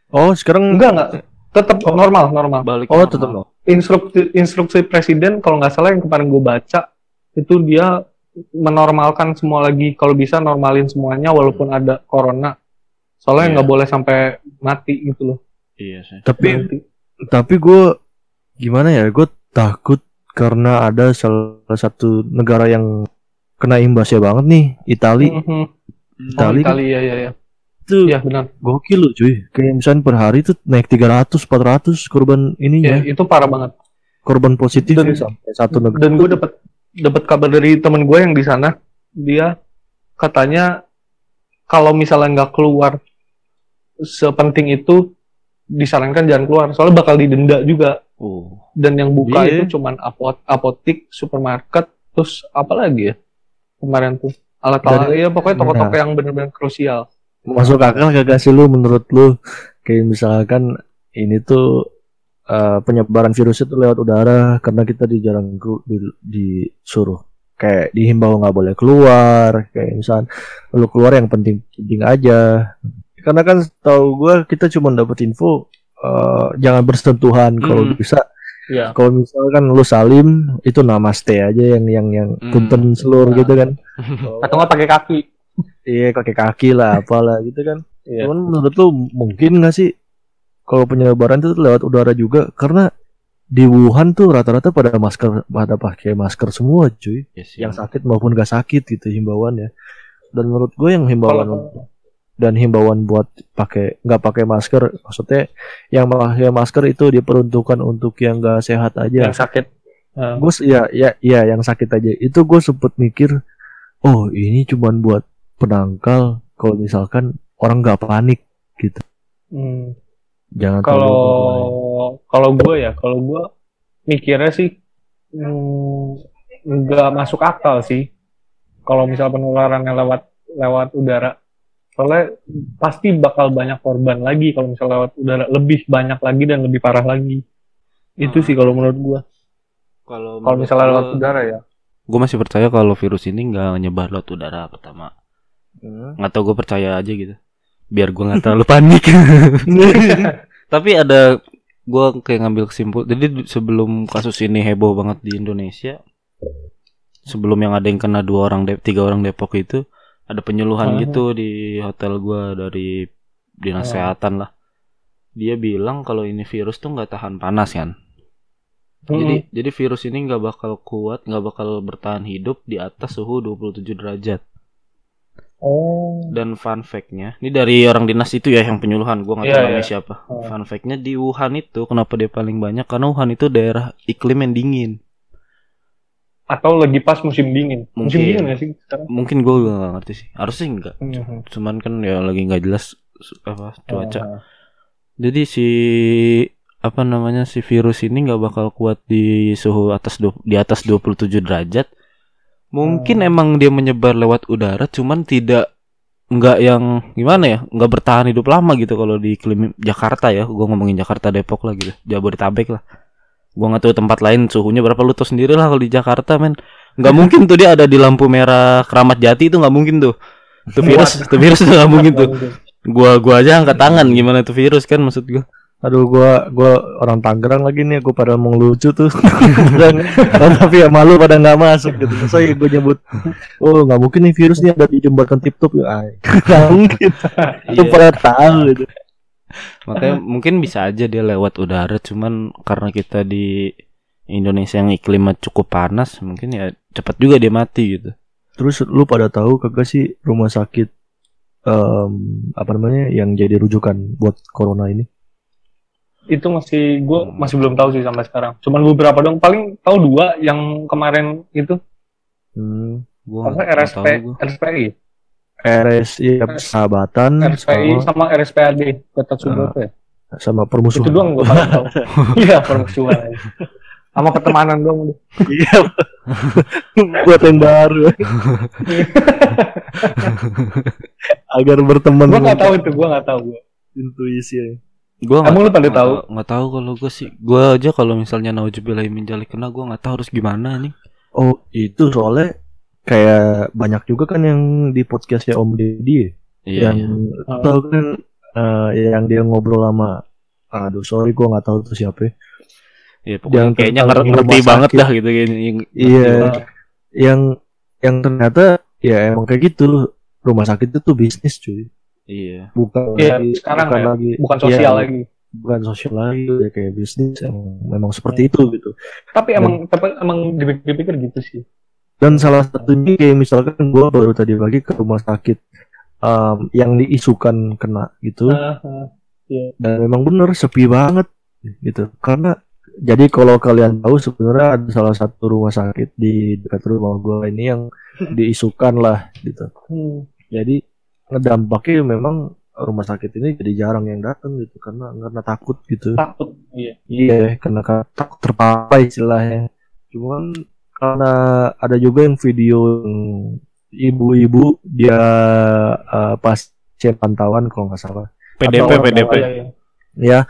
Oh, sekarang Enggak enggak. Tetap normal normal. balik Oh, normal. tetap no. Instruksi instruksi presiden kalau nggak salah yang kemarin gue baca itu dia menormalkan semua lagi kalau bisa normalin semuanya walaupun ada corona. Soalnya nggak boleh sampai mati gitu loh. Iya sih Tapi Nanti. tapi gue gimana ya? Gue takut karena ada salah satu negara yang kena imbasnya banget nih, Itali. Mhm. Oh, Itali Italia ya ya. itu Iya benar. gokil loh cuy. Kayak misalnya per hari tuh naik 300 400 korban Ya, ininya, itu parah banget. korban positif Dan- ya, sampai satu negara. Dan gue dapat dapat kabar dari temen gue yang di sana, dia katanya kalau misalnya nggak keluar sepenting itu disarankan jangan keluar soalnya bakal didenda juga. Oh. Dan yang buka Iya. itu cuman apot apotik supermarket terus apa lagi ya? Kemarin tuh alat-alat ya pokoknya toko-toko yang bener-bener krusial. Masuk akal kagak sih lu menurut lu? Kayak misalkan ini tuh eh, penyebaran virus itu lewat udara karena kita di jarang ku- di, disuruh. Kayak dihimbau nggak boleh keluar kayak misal lu keluar yang penting-penting aja karena kan tahu gua kita cuma dapat info eh, jangan bersentuhan kalau Hmm. bisa ya kalau misalkan lu salim itu namaste aja yang yang yang Hmm. punten seluruh Nah. gitu kan atau nggak pakai kaki iya kaki kaki lah apalah gitu kan Iya. Cuman menurut lu mungkin nggak sih kalau penyebaran itu lewat udara juga karena di Wuhan tuh rata-rata pada masker pada pakai masker semua cuy iya sih. yang sakit maupun gak sakit gitu himbauannya dan menurut gue yang himbauan dan himbauan buat pakai nggak pakai masker. Maksudnya yang pakai masker itu diperuntukkan untuk yang gak sehat aja. Yang sakit. Eh, gue ya ya ya yang sakit aja. Itu gue sempet mikir oh ini cuman buat penangkal kalau misalkan orang nggak panik hmm. jangan kalau terlalu- kalau gue ya kalau gue mikirnya sih hmm, nggak masuk akal sih. Kalau misal penularannya lewat lewat udara soalnya pasti bakal banyak korban lagi kalau misal lewat udara lebih banyak lagi dan lebih parah lagi. Itu Hmm. sih kalau menurut gue kalau kalau misalnya lewat gua- udara ya. Gue masih percaya kalau virus ini nggak nyebar lewat udara pertama. Hmm. nggak tau gue percaya aja gitu. Biar gue nggak terlalu panik. Tapi ada gue kayak ngambil kesimpul jadi di- sebelum kasus ini heboh banget di Indonesia sebelum yang ada yang kena dua orang tiga orang Depok itu ada penyuluhan Ah. gitu di hotel gue dari dinas Ah. kesehatan lah dia bilang kalau ini virus tuh nggak tahan panas kan Mm-mm. jadi jadi virus ini nggak bakal kuat nggak bakal bertahan hidup di atas suhu 27 derajat oh dan fun fact-nya, ini dari orang dinas itu ya yang penyuluhan, gua nggak tahu Iya, namanya iya. siapa. Oh. Fun fact-nya di Wuhan itu kenapa dia paling banyak? Karena Wuhan itu daerah iklim yang dingin. Atau lagi pas musim dingin musim Mungkin. dingin ya sih sekarang Mungkin gua juga nggak ngerti sih. Harusnya sih enggak. Mhm. Cuman kan ya lagi nggak jelas apa cuaca. Ah. Jadi si apa namanya si virus ini nggak bakal kuat di suhu atas du- di atas 27 derajat. Mungkin Hmm. emang dia menyebar lewat udara, cuman tidak nggak yang gimana ya, nggak bertahan hidup lama gitu kalau di iklim Jakarta ya. Gua ngomongin Jakarta Depok lah gitu, Jabodetabek lah. Gua nggak tahu tempat lain suhunya berapa lu tahu sendiri lah kalau di Jakarta men. Nggak mungkin tuh dia ada di lampu merah Keramat Jati itu nggak mungkin tuh. Itu virus, itu virus tuh nggak mungkin tuh. Gua gua aja angkat tangan gimana tuh virus kan maksud gua. Aduh gua gua orang Tangerang lagi nih gua pada mau lucu tuh. Dan- tapi ya malu pada nggak masuk gitu. So gue nyebut oh nggak mungkin nih virus nih ada di jembatan tip top ya. Nggak mungkin. Itu Iya. pada tahu gitu. Makanya mungkin bisa aja dia lewat udara cuman karena kita di Indonesia yang iklimnya cukup panas mungkin ya cepat juga dia mati gitu. Terus lu pada tahu kagak sih rumah sakit em, apa namanya yang jadi rujukan buat corona ini? Itu masih gue Hmm. masih belum tahu sih sampai sekarang. Cuman beberapa dong. Paling tahu dua yang kemarin itu. Hmm, Gua Apa RSP, tahu gua. RSPI, RSI ya, persahabatan RSPI sama, sama RSPAD Kota Subroto ya. sama permusuhan. Itu doang gue tahu. Iya permusuhan aja. Sama pertemanan doang udah. Iya. buat yang baru. Agar berteman. Gue nggak tahu itu, gue nggak tahu gue. Intuisi. ya. Gua nggak- Emang lu pada nggak tahu? Nggak tahu kalau gue sih. Gua aja kalau misalnya naujubillah min dzalik kena gua nggak tahu harus gimana nih. Oh itu soalnya kayak banyak juga kan yang di podcastnya Om Deddy ya, Iya. yang iya. tahu kan eh, yang dia ngobrol sama aduh sorry gua nggak tahu tuh siapa ya. Iya, pokoknya yang kayaknya ngerti banget dah gitu gini. yang- Iya. ngerti. yang yang ternyata ya emang kayak gitu rumah sakit itu tuh bisnis cuy Iya. bukan Iya, lagi sekarang bukan ya, lagi Bukan iya, sosial lagi. bukan sosial lagi ya kayak bisnis emang memang seperti Iya. itu gitu Tapi emang tapi emang dipikir-pikir gitu sih. Dan salah satunya kayak misalkan gua baru tadi pagi ke rumah sakit em, yang diisukan kena gitu Ah, ah. dan memang bener sepi banget gitu karena jadi kalau kalian tahu sebenarnya ada salah satu rumah sakit di dekat rumah gua ini yang diisukan lah gitu Hmm. jadi dampaknya memang rumah sakit ini jadi jarang yang datang gitu karena karena takut gitu Takut. Iya. iya karena ka- takut terpapar istilahnya cuman karena ada juga yang video ibu-ibu dia eh, pasien pantauan kalau nggak salah PDP Atau- PDP. Ya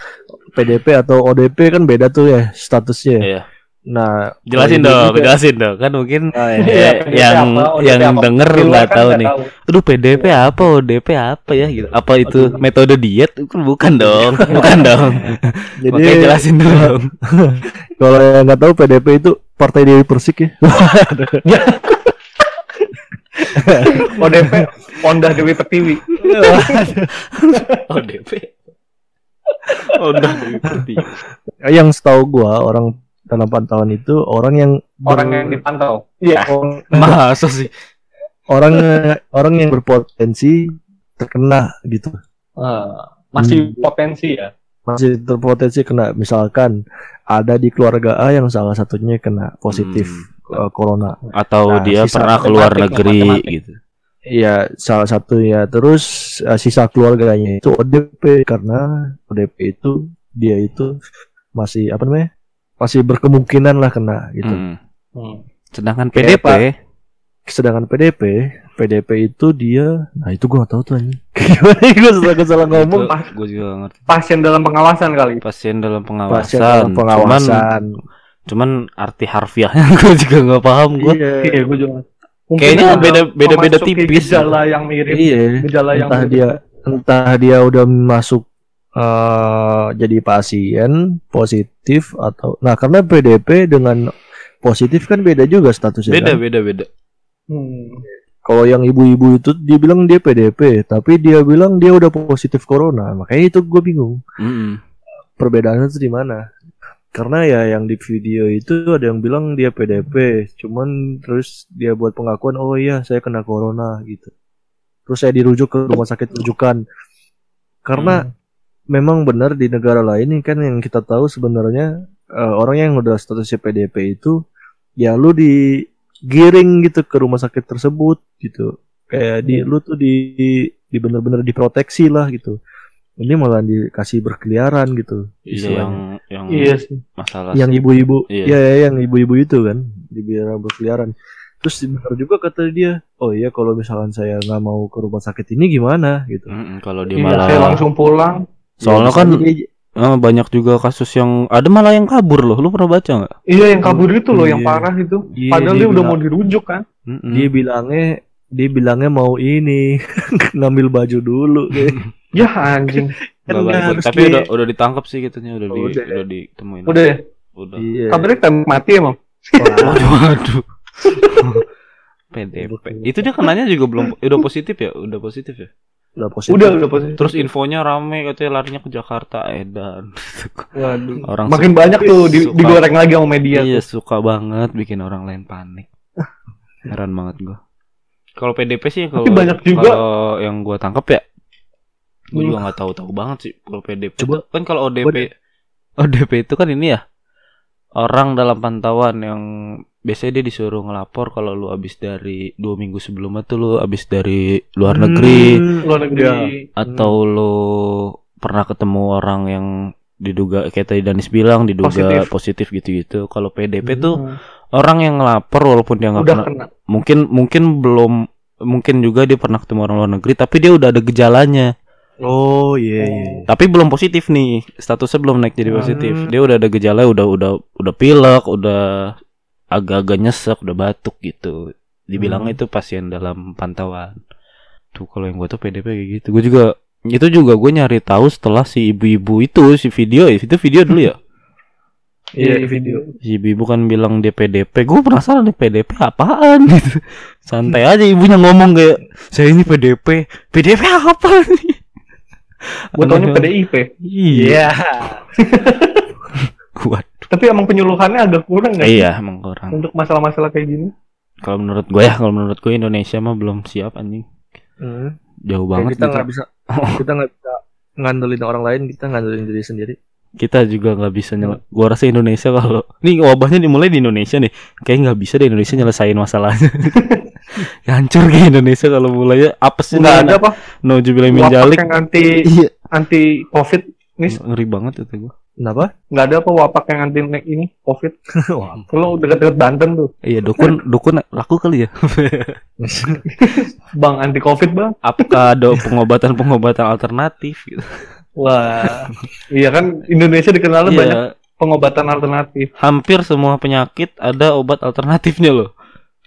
PDP atau ODP kan beda tuh ya statusnya Iya. Nah Jelasin dong, juga- jelasin dong. Kan mungkin Eh, Iya, yang apa, yang apa. denger nggak kan tahu nih. tahu. Aduh PDP apa, ODP apa ya gitu. Apa itu metode diet? Kan bukan dong, bukan dong. jadi Makanya jelasin dulu dong. kalau yang nggak tahu PDP itu Partai Dewi Persik ya ODP Ondah Dewi Pertiwi. ODP. Oh, udah ngerti. yang setahu gua orang dalam pantauan itu orang yang Orang ber- yang dipantau. Iya. Masa sih? orang orang yang berpotensi terkena gitu Ah, masih Hmm. potensi ya. masih terpotensi kena misalkan ada di keluarga A yang salah satunya kena positif uh, corona Atau Nah, dia pernah keluar negeri matematik. gitu. Iya salah satu ya terus uh, sisa keluarganya itu ODP karena ODP itu dia itu masih apa namanya masih berkemungkinan lah kena gitu Hmm. Hmm. Sedangkan Kayak PDP sedangkan PDP PDP itu dia nah itu gua gak tahu tuh anjing gimana gue salah salah ngomong gue juga gak ngerti. Pasien dalam pengawasan kali. Pasien dalam pengawasan. pasien dalam Cuman, pengawasan cuman arti harfiahnya gue juga nggak paham gue. iya Iya, gue juga. Mungkin Kayaknya beda- beda-beda memasuki tipis. Gejala yang mirip. iya Gejala yang entah mirip. dia entah dia udah masuk eh, jadi pasien positif atau nah karena PDP dengan positif kan beda juga statusnya Beda kan? beda beda. Hmm. kalau yang ibu-ibu itu dia bilang dia PDP tapi dia bilang dia udah positif corona makanya itu gue bingung Mm-mm. perbedaannya itu di mana karena ya yang di video itu ada yang bilang dia PDP cuman terus dia buat pengakuan oh iya saya kena corona gitu terus saya dirujuk ke rumah sakit rujukan karena memang benar di negara lain ini kan yang kita tahu sebenarnya eh, orang yang udah statusnya PDP itu ya lu digiring gitu ke rumah sakit tersebut gitu kayak di Hmm. lu tuh di di bener-bener diproteksi lah gitu ini malah dikasih berkeliaran gitu Iya yang yang Iya sih. masalah yang ibu-ibu Iya. ya, ya yang ibu-ibu itu kan dibiarkan berkeliaran terus benar juga kata dia oh iya kalau misalkan saya nggak mau ke rumah sakit ini gimana gitu Mm-mm, kalau dia Iya, malah saya langsung pulang. Soalnya Ya, kan dia- eh, banyak juga kasus yang ada malah yang kabur loh. Lu pernah baca nggak? Iya, yang kabur itu loh, yang Iya. parah itu. Iya, Padahal dia dia udah bilang- mau dirujuk kan. Mm-mm. dia bilangnya dia bilangnya mau ini ngambil baju dulu kayak. Ya anjing. Nggak Kan balik. harus Tapi di- udah udah ditangkap sih katanya udah di Udah. udah ditemuin. Udah ya. Udah. iya Kabarnya tembak mati emang. Waduh, waduh. PDP. Itu dia kenanya juga belum udah positif ya? Udah positif ya? Udah positif. Udah udah positif. Terus infonya rame katanya larinya ke Jakarta Edan. Waduh. Orang Makin banyak tuh di, suka- digoreng lagi sama media. Iya suka banget bikin orang lain panik. Heran banget gua. Kalau PDP sih kalau banyak juga- kalau yang gua tangkap ya, gua Hmm. juga nggak tahu-tahu banget sih kalau PDP. Coba. tuh- kan kalau ODP, ODP itu kan ini ya orang dalam pantauan yang biasanya dia disuruh ngelapor kalau lu abis dari dua minggu sebelumnya tuh lu abis dari luar negeri Hmm, Luar negeri. Iya. atau lu pernah ketemu orang yang diduga kayak tadi Danis bilang diduga Positif. positif gitu-gitu. Kalau PDP tuh Hmm. orang yang ngelapor walaupun dia nggak pernah kena. mungkin mungkin belum mungkin juga dia pernah ketemu orang luar negeri tapi dia udah ada gejalanya Oh iya. iya. tapi belum positif nih statusnya belum naik jadi positif Hmm. dia udah ada gejala udah udah udah pilek udah agak-agak nyesek udah batuk gitu. Dibilangnya Hmm. itu pasien dalam pantauan. Tuh kalau yang gue tuh PDP kayak gitu. Gue juga itu juga gue nyari tahu setelah si ibu-ibu itu si video ya. Itu video dulu ya? Iya, video. si ibu kan bilang dia PDP gue penasaran nih PDP apaan gitu. Santai aja ibunya ngomong kayak saya ini PDP PDP apa nih? Gue taunya. PDIP. iya. Waduh. Tapi emang penyuluhannya agak kurang nggak iya emang kurang. Untuk masalah-masalah kayak gini. kalau menurut gue ya kalau menurut gue Indonesia mah belum siap anjing. Hmm. jauh Kayak banget kita gitu. nggak bisa kita nggak bisa ngandelin orang lain kita ngandelin diri sendiri. Kita juga nggak bisa nyel gua rasa Indonesia kalau nih wabahnya dimulai di Indonesia nih. Kayak nggak bisa deh Indonesia nyelesain masalahnya. Hancur kayak Indonesia kalau mulainya. Apa sih Nggak ada? Apa? no jubilai min Wapak jalik yang anti iya. anti COVID. Nis, ngeri banget itu gua kenapa nggak ada apa wapak yang anti nek ini COVID. Kalau deket-deket Banten tuh. iya dukun dukun laku kali ya Bang anti COVID bang. apakah ada pengobatan pengobatan alternatif gitu Wah. iya kan Indonesia dikenal Iya, banyak pengobatan alternatif. hampir semua penyakit ada obat alternatifnya loh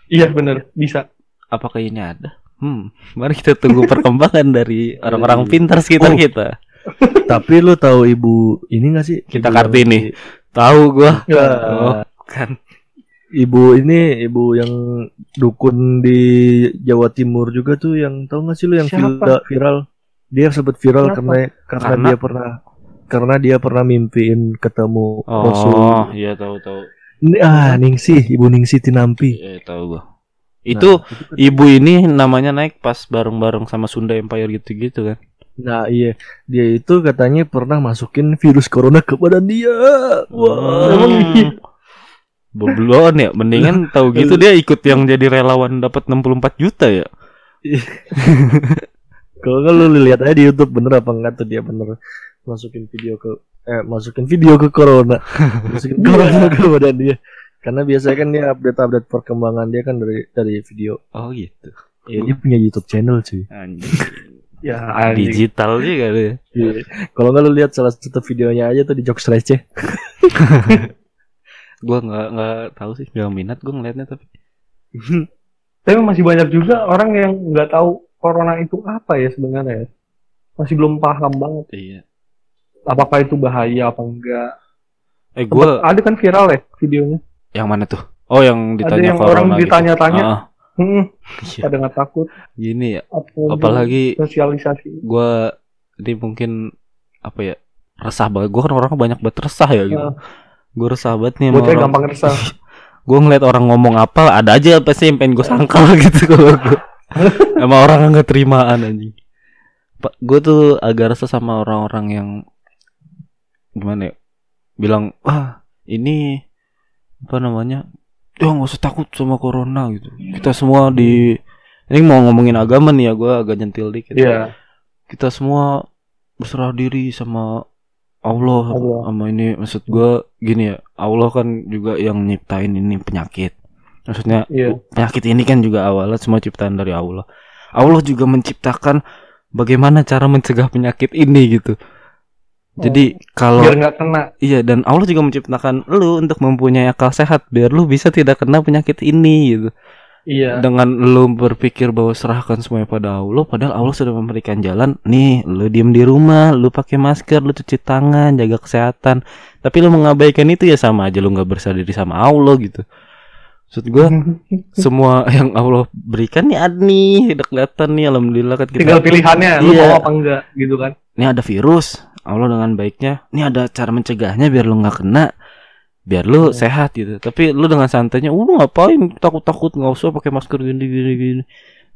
Iya bener bisa. apakah ini ada hmm mari kita tunggu perkembangan dari orang-orang pintar sekitar Oh. kita tapi lu tahu ibu ini gak sih Kita Ibu Kartini. yang- tahu gua Ya. oh, kan ibu ini ibu yang dukun di Jawa Timur juga tuh yang tahu gak sih lu yang Siapa? viral, dia sempat viral Kenapa? karena karena Karena? dia pernah karena dia pernah mimpiin ketemu Rasul Oh, iya tahu tahu. Ini- ah Ningsih ibu Ningsih Tinampi Iya tahu gua. Itu ibu ini namanya naik pas bareng-bareng sama Sunda Empire gitu-gitu kan. Nah iya dia itu katanya pernah masukin virus corona ke badan dia. Wah. Iya? Boblon ya, mendingan tahu gitu dia ikut yang jadi relawan dapat 64 juta ya. Kalau nggak lu lihat aja di YouTube bener apa enggak tuh dia bener masukin video ke eh masukin video ke corona. masukin corona ke badan dia. Karena biasanya kan dia update-update perkembangan dia kan dari dari video. Oh gitu. Ya, dia punya YouTube channel cuy. Anjing. Ya anjing. Digital juga dia. Iya. Kalau nggak lu lihat salah satu videonya aja tuh di jokes receh. Gua nggak nggak tahu sih, nggak minat gua ngeliatnya tapi. Tapi masih banyak juga orang yang nggak tahu corona itu apa ya sebenarnya. Masih belum paham banget. Iya. Apakah itu bahaya apa enggak. Eh gua Ada kan viral ya videonya. yang mana tuh? Oh yang ditanya Ada yang corona orang gitu. ditanya-tanya. Ah, Hmm, iya. pada nggak takut. Gini ya, Apa apalagi sosialisasi. gua ini mungkin apa ya resah banget gue kan orang banyak banget resah ya gitu Ah. gue resah banget nih orang gampang resah. gue ngeliat orang ngomong apa ada aja pasti yang pengen gue sangkal gitu kalau gue sama orang nggak terimaan anjing pak gue tuh agak resah sama orang-orang yang gimana ya bilang wah ini apa namanya ya nggak usah takut sama corona gitu kita semua di ini mau ngomongin agama nih ya gue agak nyentil dikit Iya. kita semua berserah diri sama Allah, Allah. sama ini maksud gua gini ya Allah kan juga yang nyiptain ini penyakit maksudnya Iya. penyakit ini kan juga awalnya semua ciptaan dari Allah Allah juga menciptakan bagaimana cara mencegah penyakit ini gitu jadi kalau Biar nggak kena. iya dan Allah juga menciptakan lu untuk mempunyai akal sehat biar lu bisa tidak kena penyakit ini gitu Iya. dengan lu berpikir bahwa serahkan semuanya pada Allah padahal Allah sudah memberikan jalan nih lu diem di rumah lu pakai masker lu cuci tangan jaga kesehatan tapi lu mengabaikan itu ya sama aja lu nggak berserah diri sama Allah gitu Maksud gue semua yang Allah berikan nih ada nih udah kelihatan nih alhamdulillah kan kita tinggal pilihannya lu Iya. mau apa enggak gitu kan ini ada virus Allah dengan baiknya ini ada cara mencegahnya biar lu nggak kena biar lu Hmm. sehat gitu tapi lu dengan santainya uh lu ngapain takut takut nggak usah pakai masker gini gini gini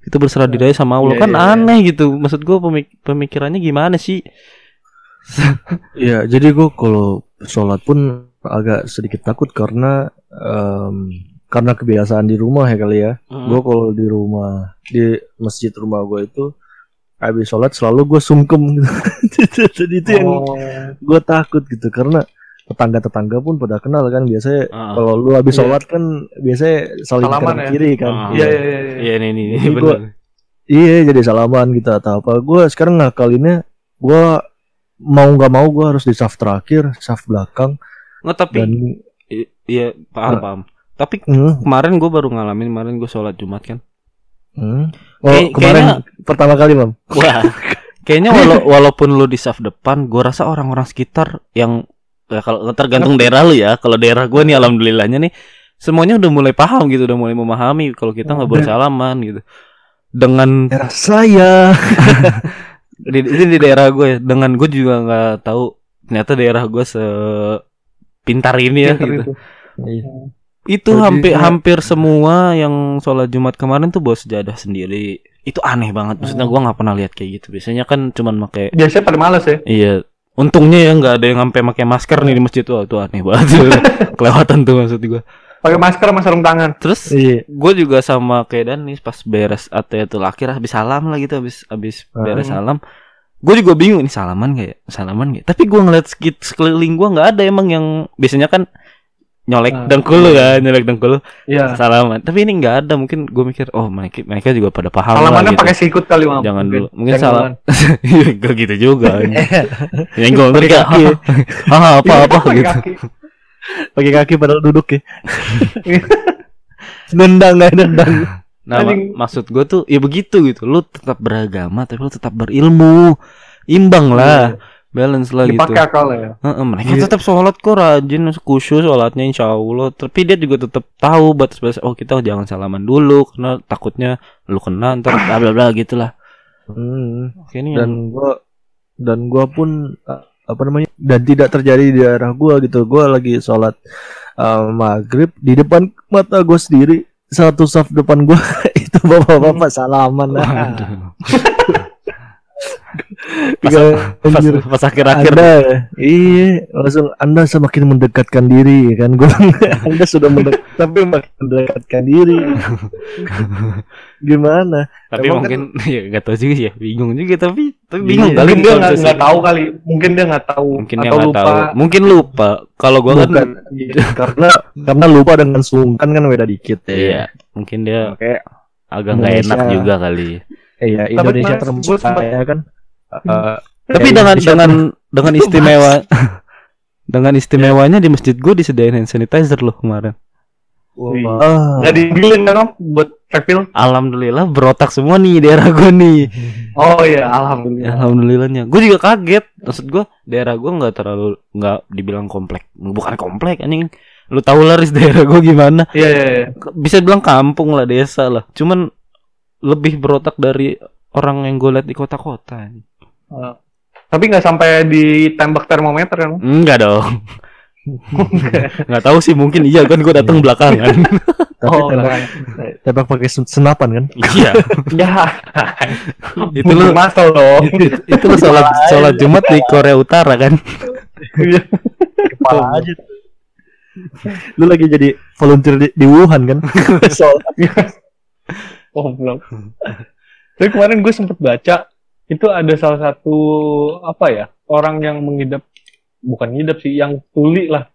kita berserah diri aja sama Allah Iya, kan iya, iya. aneh gitu maksud gue pemik- pemikirannya gimana sih Iya, jadi gue kalau sholat pun agak sedikit takut karena em, karena kebiasaan di rumah ya kali ya. Hmm. Gue kalau di rumah di masjid rumah gue itu habis sholat selalu gue sungkem gitu. Jadi itu yang Oh, gue takut gitu karena tetangga-tetangga pun pada kenal kan biasanya Ah. kalau lu habis Iya. sholat kan biasanya saling Salaman kanan ya? kiri kan. Ah. iya iya iya iya. iya ini ini gua- Iya jadi salaman gitu atau apa. Gue sekarang ngakalinnya gue mau nggak mau gue harus di saf terakhir, saf belakang nggak tapi dan iya paham paham tapi Hmm, kemarin gue baru ngalamin kemarin gue sholat jumat kan hmm. Oh Kay- kemarin pertama kali mam. Wah, kayaknya wala- walaupun lu di saf depan, gue rasa orang-orang sekitar yang ya kalau tergantung daerah lu ya. Kalau daerah gue nih, alhamdulillahnya nih, semuanya udah mulai paham gitu, udah mulai memahami kalau kita nggak boleh salaman gitu. Dengan Daerah saya. di, ini di daerah gue, ya, dengan gue juga nggak tahu ternyata daerah gue se pintar ini ya Pinter gitu. itu. Iya. Itu Jadi hampir kayak- hampir semua yang sholat Jumat kemarin tuh bawa sejadah sendiri. Itu aneh banget. Maksudnya Hmm. gue nggak pernah lihat kayak gitu. Biasanya kan cuman pakai biasanya pada males ya Iya. Untungnya ya nggak ada yang sampai pakai masker nih di masjid tuh, itu aneh banget. Kelewatan tuh maksud gue. pakai masker sama sarung tangan Terus Iya. gue juga sama kayak Dan nih pas beres atayatul akhir habis salam lah gitu habis habis beres Hmm. salam. Gue juga bingung ini salaman gak ya? Salaman gak? Tapi gue ngeliat sekit sekeliling gue nggak ada emang yang biasanya kan nyolek Ah, dengkul lu kan, nyolek dengkul iya salaman. Tapi ini nggak ada. Mungkin gue mikir, oh mereka mereka juga pada paham salamannya gitu. pakai sikut kali mam Jangan Mungkin. dulu. Mungkin Cenggolan. salam. Gak gitu juga. Nyenggol Pakai ngerti kaki. Ah, apa Iya, apa pakai gitu. Pakai kaki padahal duduk ya. nendang nggak nendang. Nah, ma- Anjing. maksud gue tuh ya begitu gitu. Lu tetap beragama tapi lu tetap berilmu. Imbang lah. Balance lah gitu. dipakai akal ya Heeh, mereka Iya. tetap sholat kok rajin khusyuk sholatnya insya Allah. Tapi dia juga tetap tahu batas-batas. Oh kita jangan salaman dulu karena takutnya lu kena ntar bla bla bla gitulah. Hmm. Oke ini yang- Dan gua dan gua pun uh, apa namanya dan tidak terjadi di daerah gua gitu. Gua lagi sholat uh, maghrib di depan mata gua sendiri satu saf depan gua itu bapak-bapak salaman. Waduh. pas, pas, pas akhir-akhir Anda, iya, langsung Anda semakin mendekatkan diri kan. Gue Anda sudah mendekat, tapi makin mendekatkan diri. Gimana? tapi Emang mungkin ya gak tahu juga ya bingung juga tapi tapi bingung Iya. kali mungkin dia nggak nggak tahu kali mungkin dia nggak tahu mungkin dia atau nggak lupa tahu mungkin lupa kalau gua kan Bukan. karena karena lupa dengan sungkan kan beda dikit ya. iya mungkin dia Oke. agak nggak enak juga kali Iya, Indonesia termasuk sempat- kaya kan. Uh, tapi dengan dengan dengan istimewa dengan istimewanya di masjid gua disediain hand sanitizer loh kemarin. Ah, nggak dibilin kan buat refill alhamdulillah berotak semua nih daerah gua nih. Oh iya alhamdulillah. Alhamdulillahnya. Gue juga kaget. Maksud gua daerah gua nggak terlalu nggak dibilang komplek. Bukan komplek anjing. Lu tahu lah Riz, daerah gua gimana. Iya iya iya. Bisa bilang kampung lah desa lah. Cuman lebih berotak dari orang yang gue lihat di kota-kota Eh, tapi nggak sampai ditembak termometer kan? Enggak dong. Nggak. Tahu sih mungkin iya kan gue datang belakangan. Tapi oh tembak, tembak pakai sen- senapan kan? iya. Ya. Itu lu masal dong. itu, itu lu sholat sholat jumat di Korea Utara kan? Iya. Kepala aja. Lu lagi jadi volunteer di, di Wuhan kan? Sholat. oh belum tapi kemarin gue sempet baca itu ada salah satu apa ya orang yang mengidap bukan ngidap sih yang tuli lah.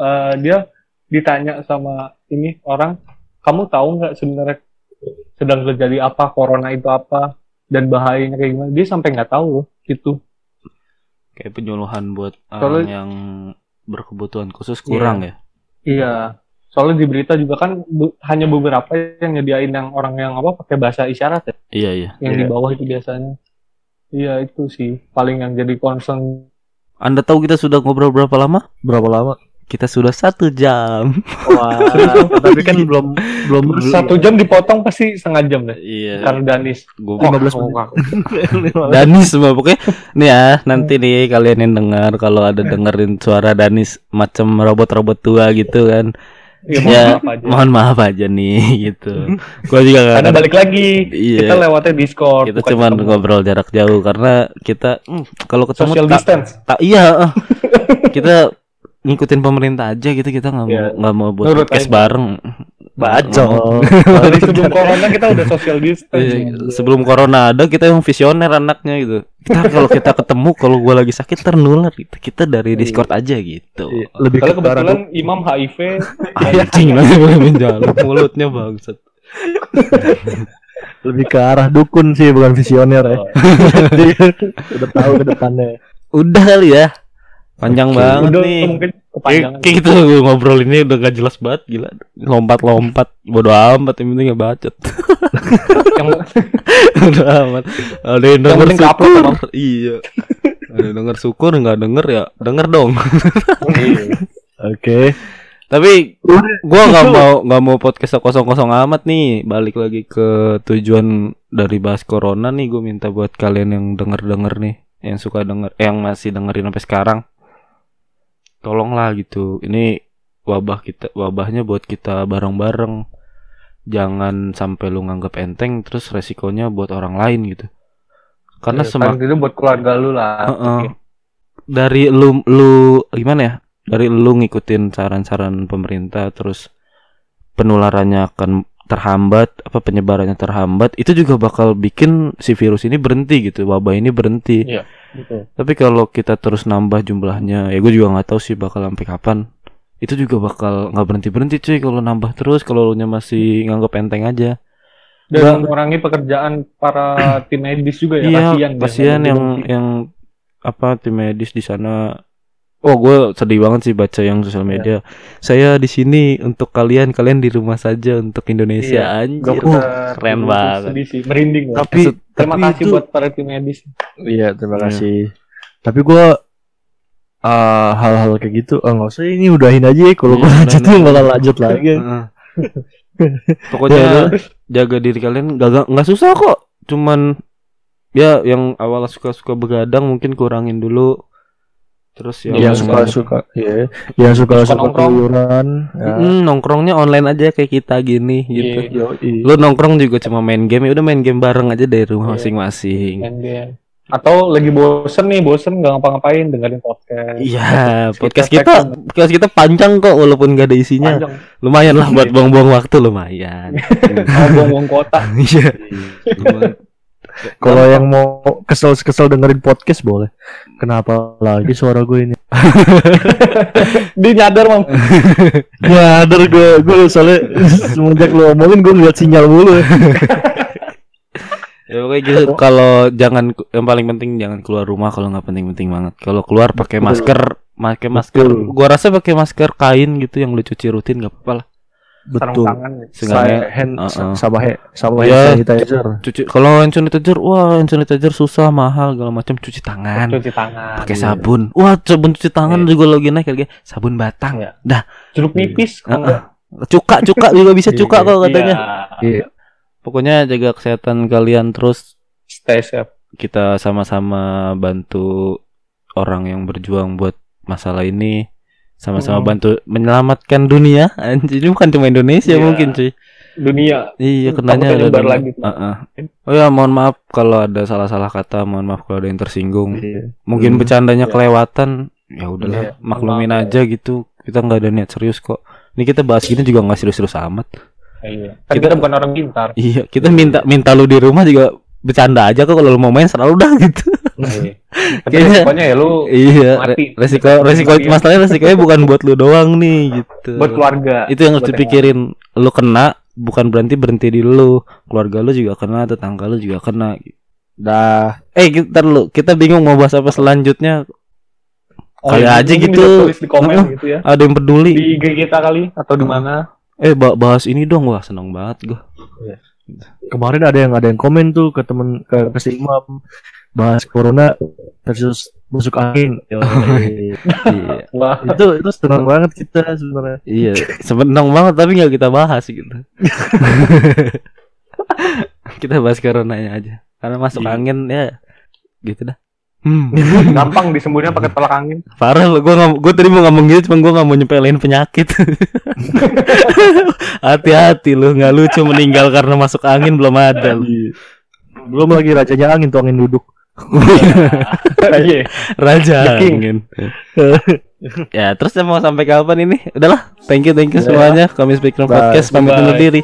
Eh, dia ditanya sama ini orang kamu tahu nggak sebenarnya sedang terjadi apa corona itu apa dan bahayanya kayak gimana? Dia sampai nggak tahu loh gitu. Kayak penyuluhan buat orang Soalnya- yang berkebutuhan khusus kurang ya? Iya soalnya di berita juga kan bu- hanya beberapa yang nyediain yang orang yang apa pakai bahasa isyarat ya iya iya yang di Iya. bawah itu biasanya iya itu sih paling yang jadi concern anda tahu kita sudah ngobrol berapa lama Berapa lama? kita sudah satu jam. Wah, tapi kan belum belum Satu jam dipotong pasti setengah jam deh. Iya. Karena Danis. Gue 15 Oh, menit. Danis semua pokoknya nih ya nanti nih kalian yang dengar kalau ada dengerin suara Danis macam robot-robot tua gitu kan ya mohon maaf aja. mohon maaf aja nih gitu gua juga gak Karena balik lagi, Iya. kita lewatnya Discord. kita cuma ngobrol jarak jauh karena kita hmm, kalau ketemu social tak- distance. tak- iya eh. kita ngikutin pemerintah aja gitu kita nggak mau Iya. nggak mau buat podcast bareng Bacot. Dari sebelum corona kita udah social distance. Iya, sebelum corona ada kita yang visioner anaknya gitu. Kita kalau kita ketemu kalau gua lagi sakit ternular gitu. Kita dari discord aja gitu. Iya, Lebih Kalau ke arah kebetulan Imam HIV, anjing lagi boleh menjaluk mulutnya bangsat. Lebih ke arah dukun sih bukan visioner ya. Jadi udah tahu ke depannya. udah kali ya. Panjang banget udah nih. mungkin kepanjangan. kayak gitu ngobrol ini udah gak jelas banget gila lompat-lompat bodo amat yang penting gak bacot Yang bodo amat ada yang denger syukur iya ada yang denger syukur nggak denger ya denger dong Oke. Tapi gua nggak mau nggak mau podcast kosong kosong amat nih. Balik lagi ke tujuan dari bahas corona nih. Gue minta buat kalian yang denger denger nih, yang suka denger, yang masih dengerin sampai sekarang, tolonglah gitu. Ini wabah kita, wabahnya buat kita bareng bareng. Jangan sampai lu nganggap enteng, terus resikonya buat orang lain gitu. Karena Ya, semak paling itu buat keluarga lu lah. Heeh. dari lu lu gimana ya dari lu ngikutin saran-saran pemerintah terus penularannya akan terhambat apa penyebarannya terhambat itu juga bakal bikin si virus ini berhenti gitu wabah ini berhenti Iya, betul. tapi kalau kita terus nambah jumlahnya ya gue juga nggak tahu sih bakal sampai kapan itu juga bakal nggak berhenti berhenti cuy kalau nambah terus kalau lu nya masih nganggap enteng aja Dan mengurangi pekerjaan para tim medis juga ya. iya kasihan kasihan yang yang apa tim medis di sana oh gue sedih banget sih baca yang sosial Iya. media saya di sini untuk kalian kalian di rumah saja untuk Indonesia Iya, anjir Uh, keren banget Sedih sih, merinding lah. Tapi Terima tapi kasih itu- buat para tim medis. Iya, terima Iya. kasih. Tapi gua ah, hal-hal kayak gitu, oh, nggak usah ini udahin aja ya. Kalau Iya, gua lanjut tuh bakal lanjut lagi. Pokoknya Ya, jaga diri kalian gak nggak susah kok cuman ya yang awal suka-suka begadang mungkin kurangin dulu terus yang yang suka suka, iya, yang suka suka nongkrong. keluyuran. Ya. Mm, nongkrongnya online aja kayak kita gini gitu Iya. Yoi. lu nongkrong juga cuma main game ya udah main game bareng aja dari rumah Iya. masing-masing game. Atau lagi bosen nih, bosen nggak ngapa-ngapain dengerin podcast. Iya, podcast Kita kita podcast kita panjang kok walaupun gak ada isinya. Panjang. Lumayan lah buat buang-buang waktu lumayan. Buang-buang kuota. Iya. Kalau yang mau kesel-kesel dengerin podcast boleh. Kenapa lagi suara gue ini? Dia nyadar mam. Ya, ada gue, gue soalnya semenjak lu omongin gue ngeliat sinyal mulu. ya pokoknya gitu kalau jangan yang paling penting jangan keluar rumah kalau nggak penting-penting banget. Kalau keluar pakai masker, pakai masker. Gua rasa pakai masker kain gitu yang lu cuci rutin nggak apa-apa lah. Sarung Betul. tangan. Seenggaknya Saya hand uh-uh. sama he, sama Iya. hand sanitizer. cuci kalau hand sanitizer wah hand sanitizer susah mahal segala macam cuci tangan Cuci tangan. pakai Iya. sabun wah sabun cuci tangan juga lagi naik harga sabun batang Iya. dah Jeruk nipis. kalau Heeh. cuka cuka juga bisa cuka Iya. kok nggak. katanya Iya. Iya. pokoknya jaga kesehatan kalian terus Stay safe. kita sama-sama bantu orang yang berjuang buat masalah ini sama-sama Hmm. bantu menyelamatkan dunia anjir ini bukan cuma Indonesia Iya. mungkin cuy Dunia. iya kenanya ada dunia. lagi. Heeh. oh ya mohon maaf kalau ada salah-salah kata mohon maaf kalau ada yang tersinggung Iya. mungkin Hmm. bercandanya Iya. kelewatan ya udahlah Iya, maklumin maaf, aja gitu kita nggak ada niat serius kok ini kita bahas gini juga nggak serius-serius amat Iya. Kan Kita- kita bukan orang pintar. iya kita minta minta lu di rumah juga bercanda aja kok kalau lu mau main selalu dah gitu. Tapi Kayaknya- resikonya ya lu iya mati. resiko resiko Iya. masalahnya resikonya bukan buat lu doang nih gitu buat keluarga. itu yang harus dipikirin lu kena bukan berarti berhenti di lu keluarga lu juga kena tetangga lu juga kena Dah. eh kita lu kita bingung mau bahas apa selanjutnya Oh, kayak iya, aja gitu. tulis di komen Heeh. gitu ya. ada yang peduli Di IG kita kali atau di mana? eh ba- bahas ini dong wah seneng banget gua Kemarin ada yang ada yang komen tuh ke temen ke, ke si Imam bahas corona versus masuk angin. Yoi. iya. Wah, itu itu senang banget kita sebenarnya. Iya, sebenarnya banget tapi nggak kita bahas gitu. kita bahas coronanya aja. Karena masuk Iya. angin ya gitu dah. Hmm. gampang disembuhnya pakai tolak angin. Parah lo, gue nggak, gue tadi mau ngomong gitu, cuma gue nggak mau nyepelin penyakit. Hati-hati lu, nggak lucu meninggal karena masuk angin belum ada. lu. Iya. Belum lagi rajanya angin tuh angin duduk. Iya. Raja angin. ya terus saya mau sampai kapan ini? Udahlah, thank you, thank you Udah. semuanya. Kami Speaker. Podcast pamit undur diri.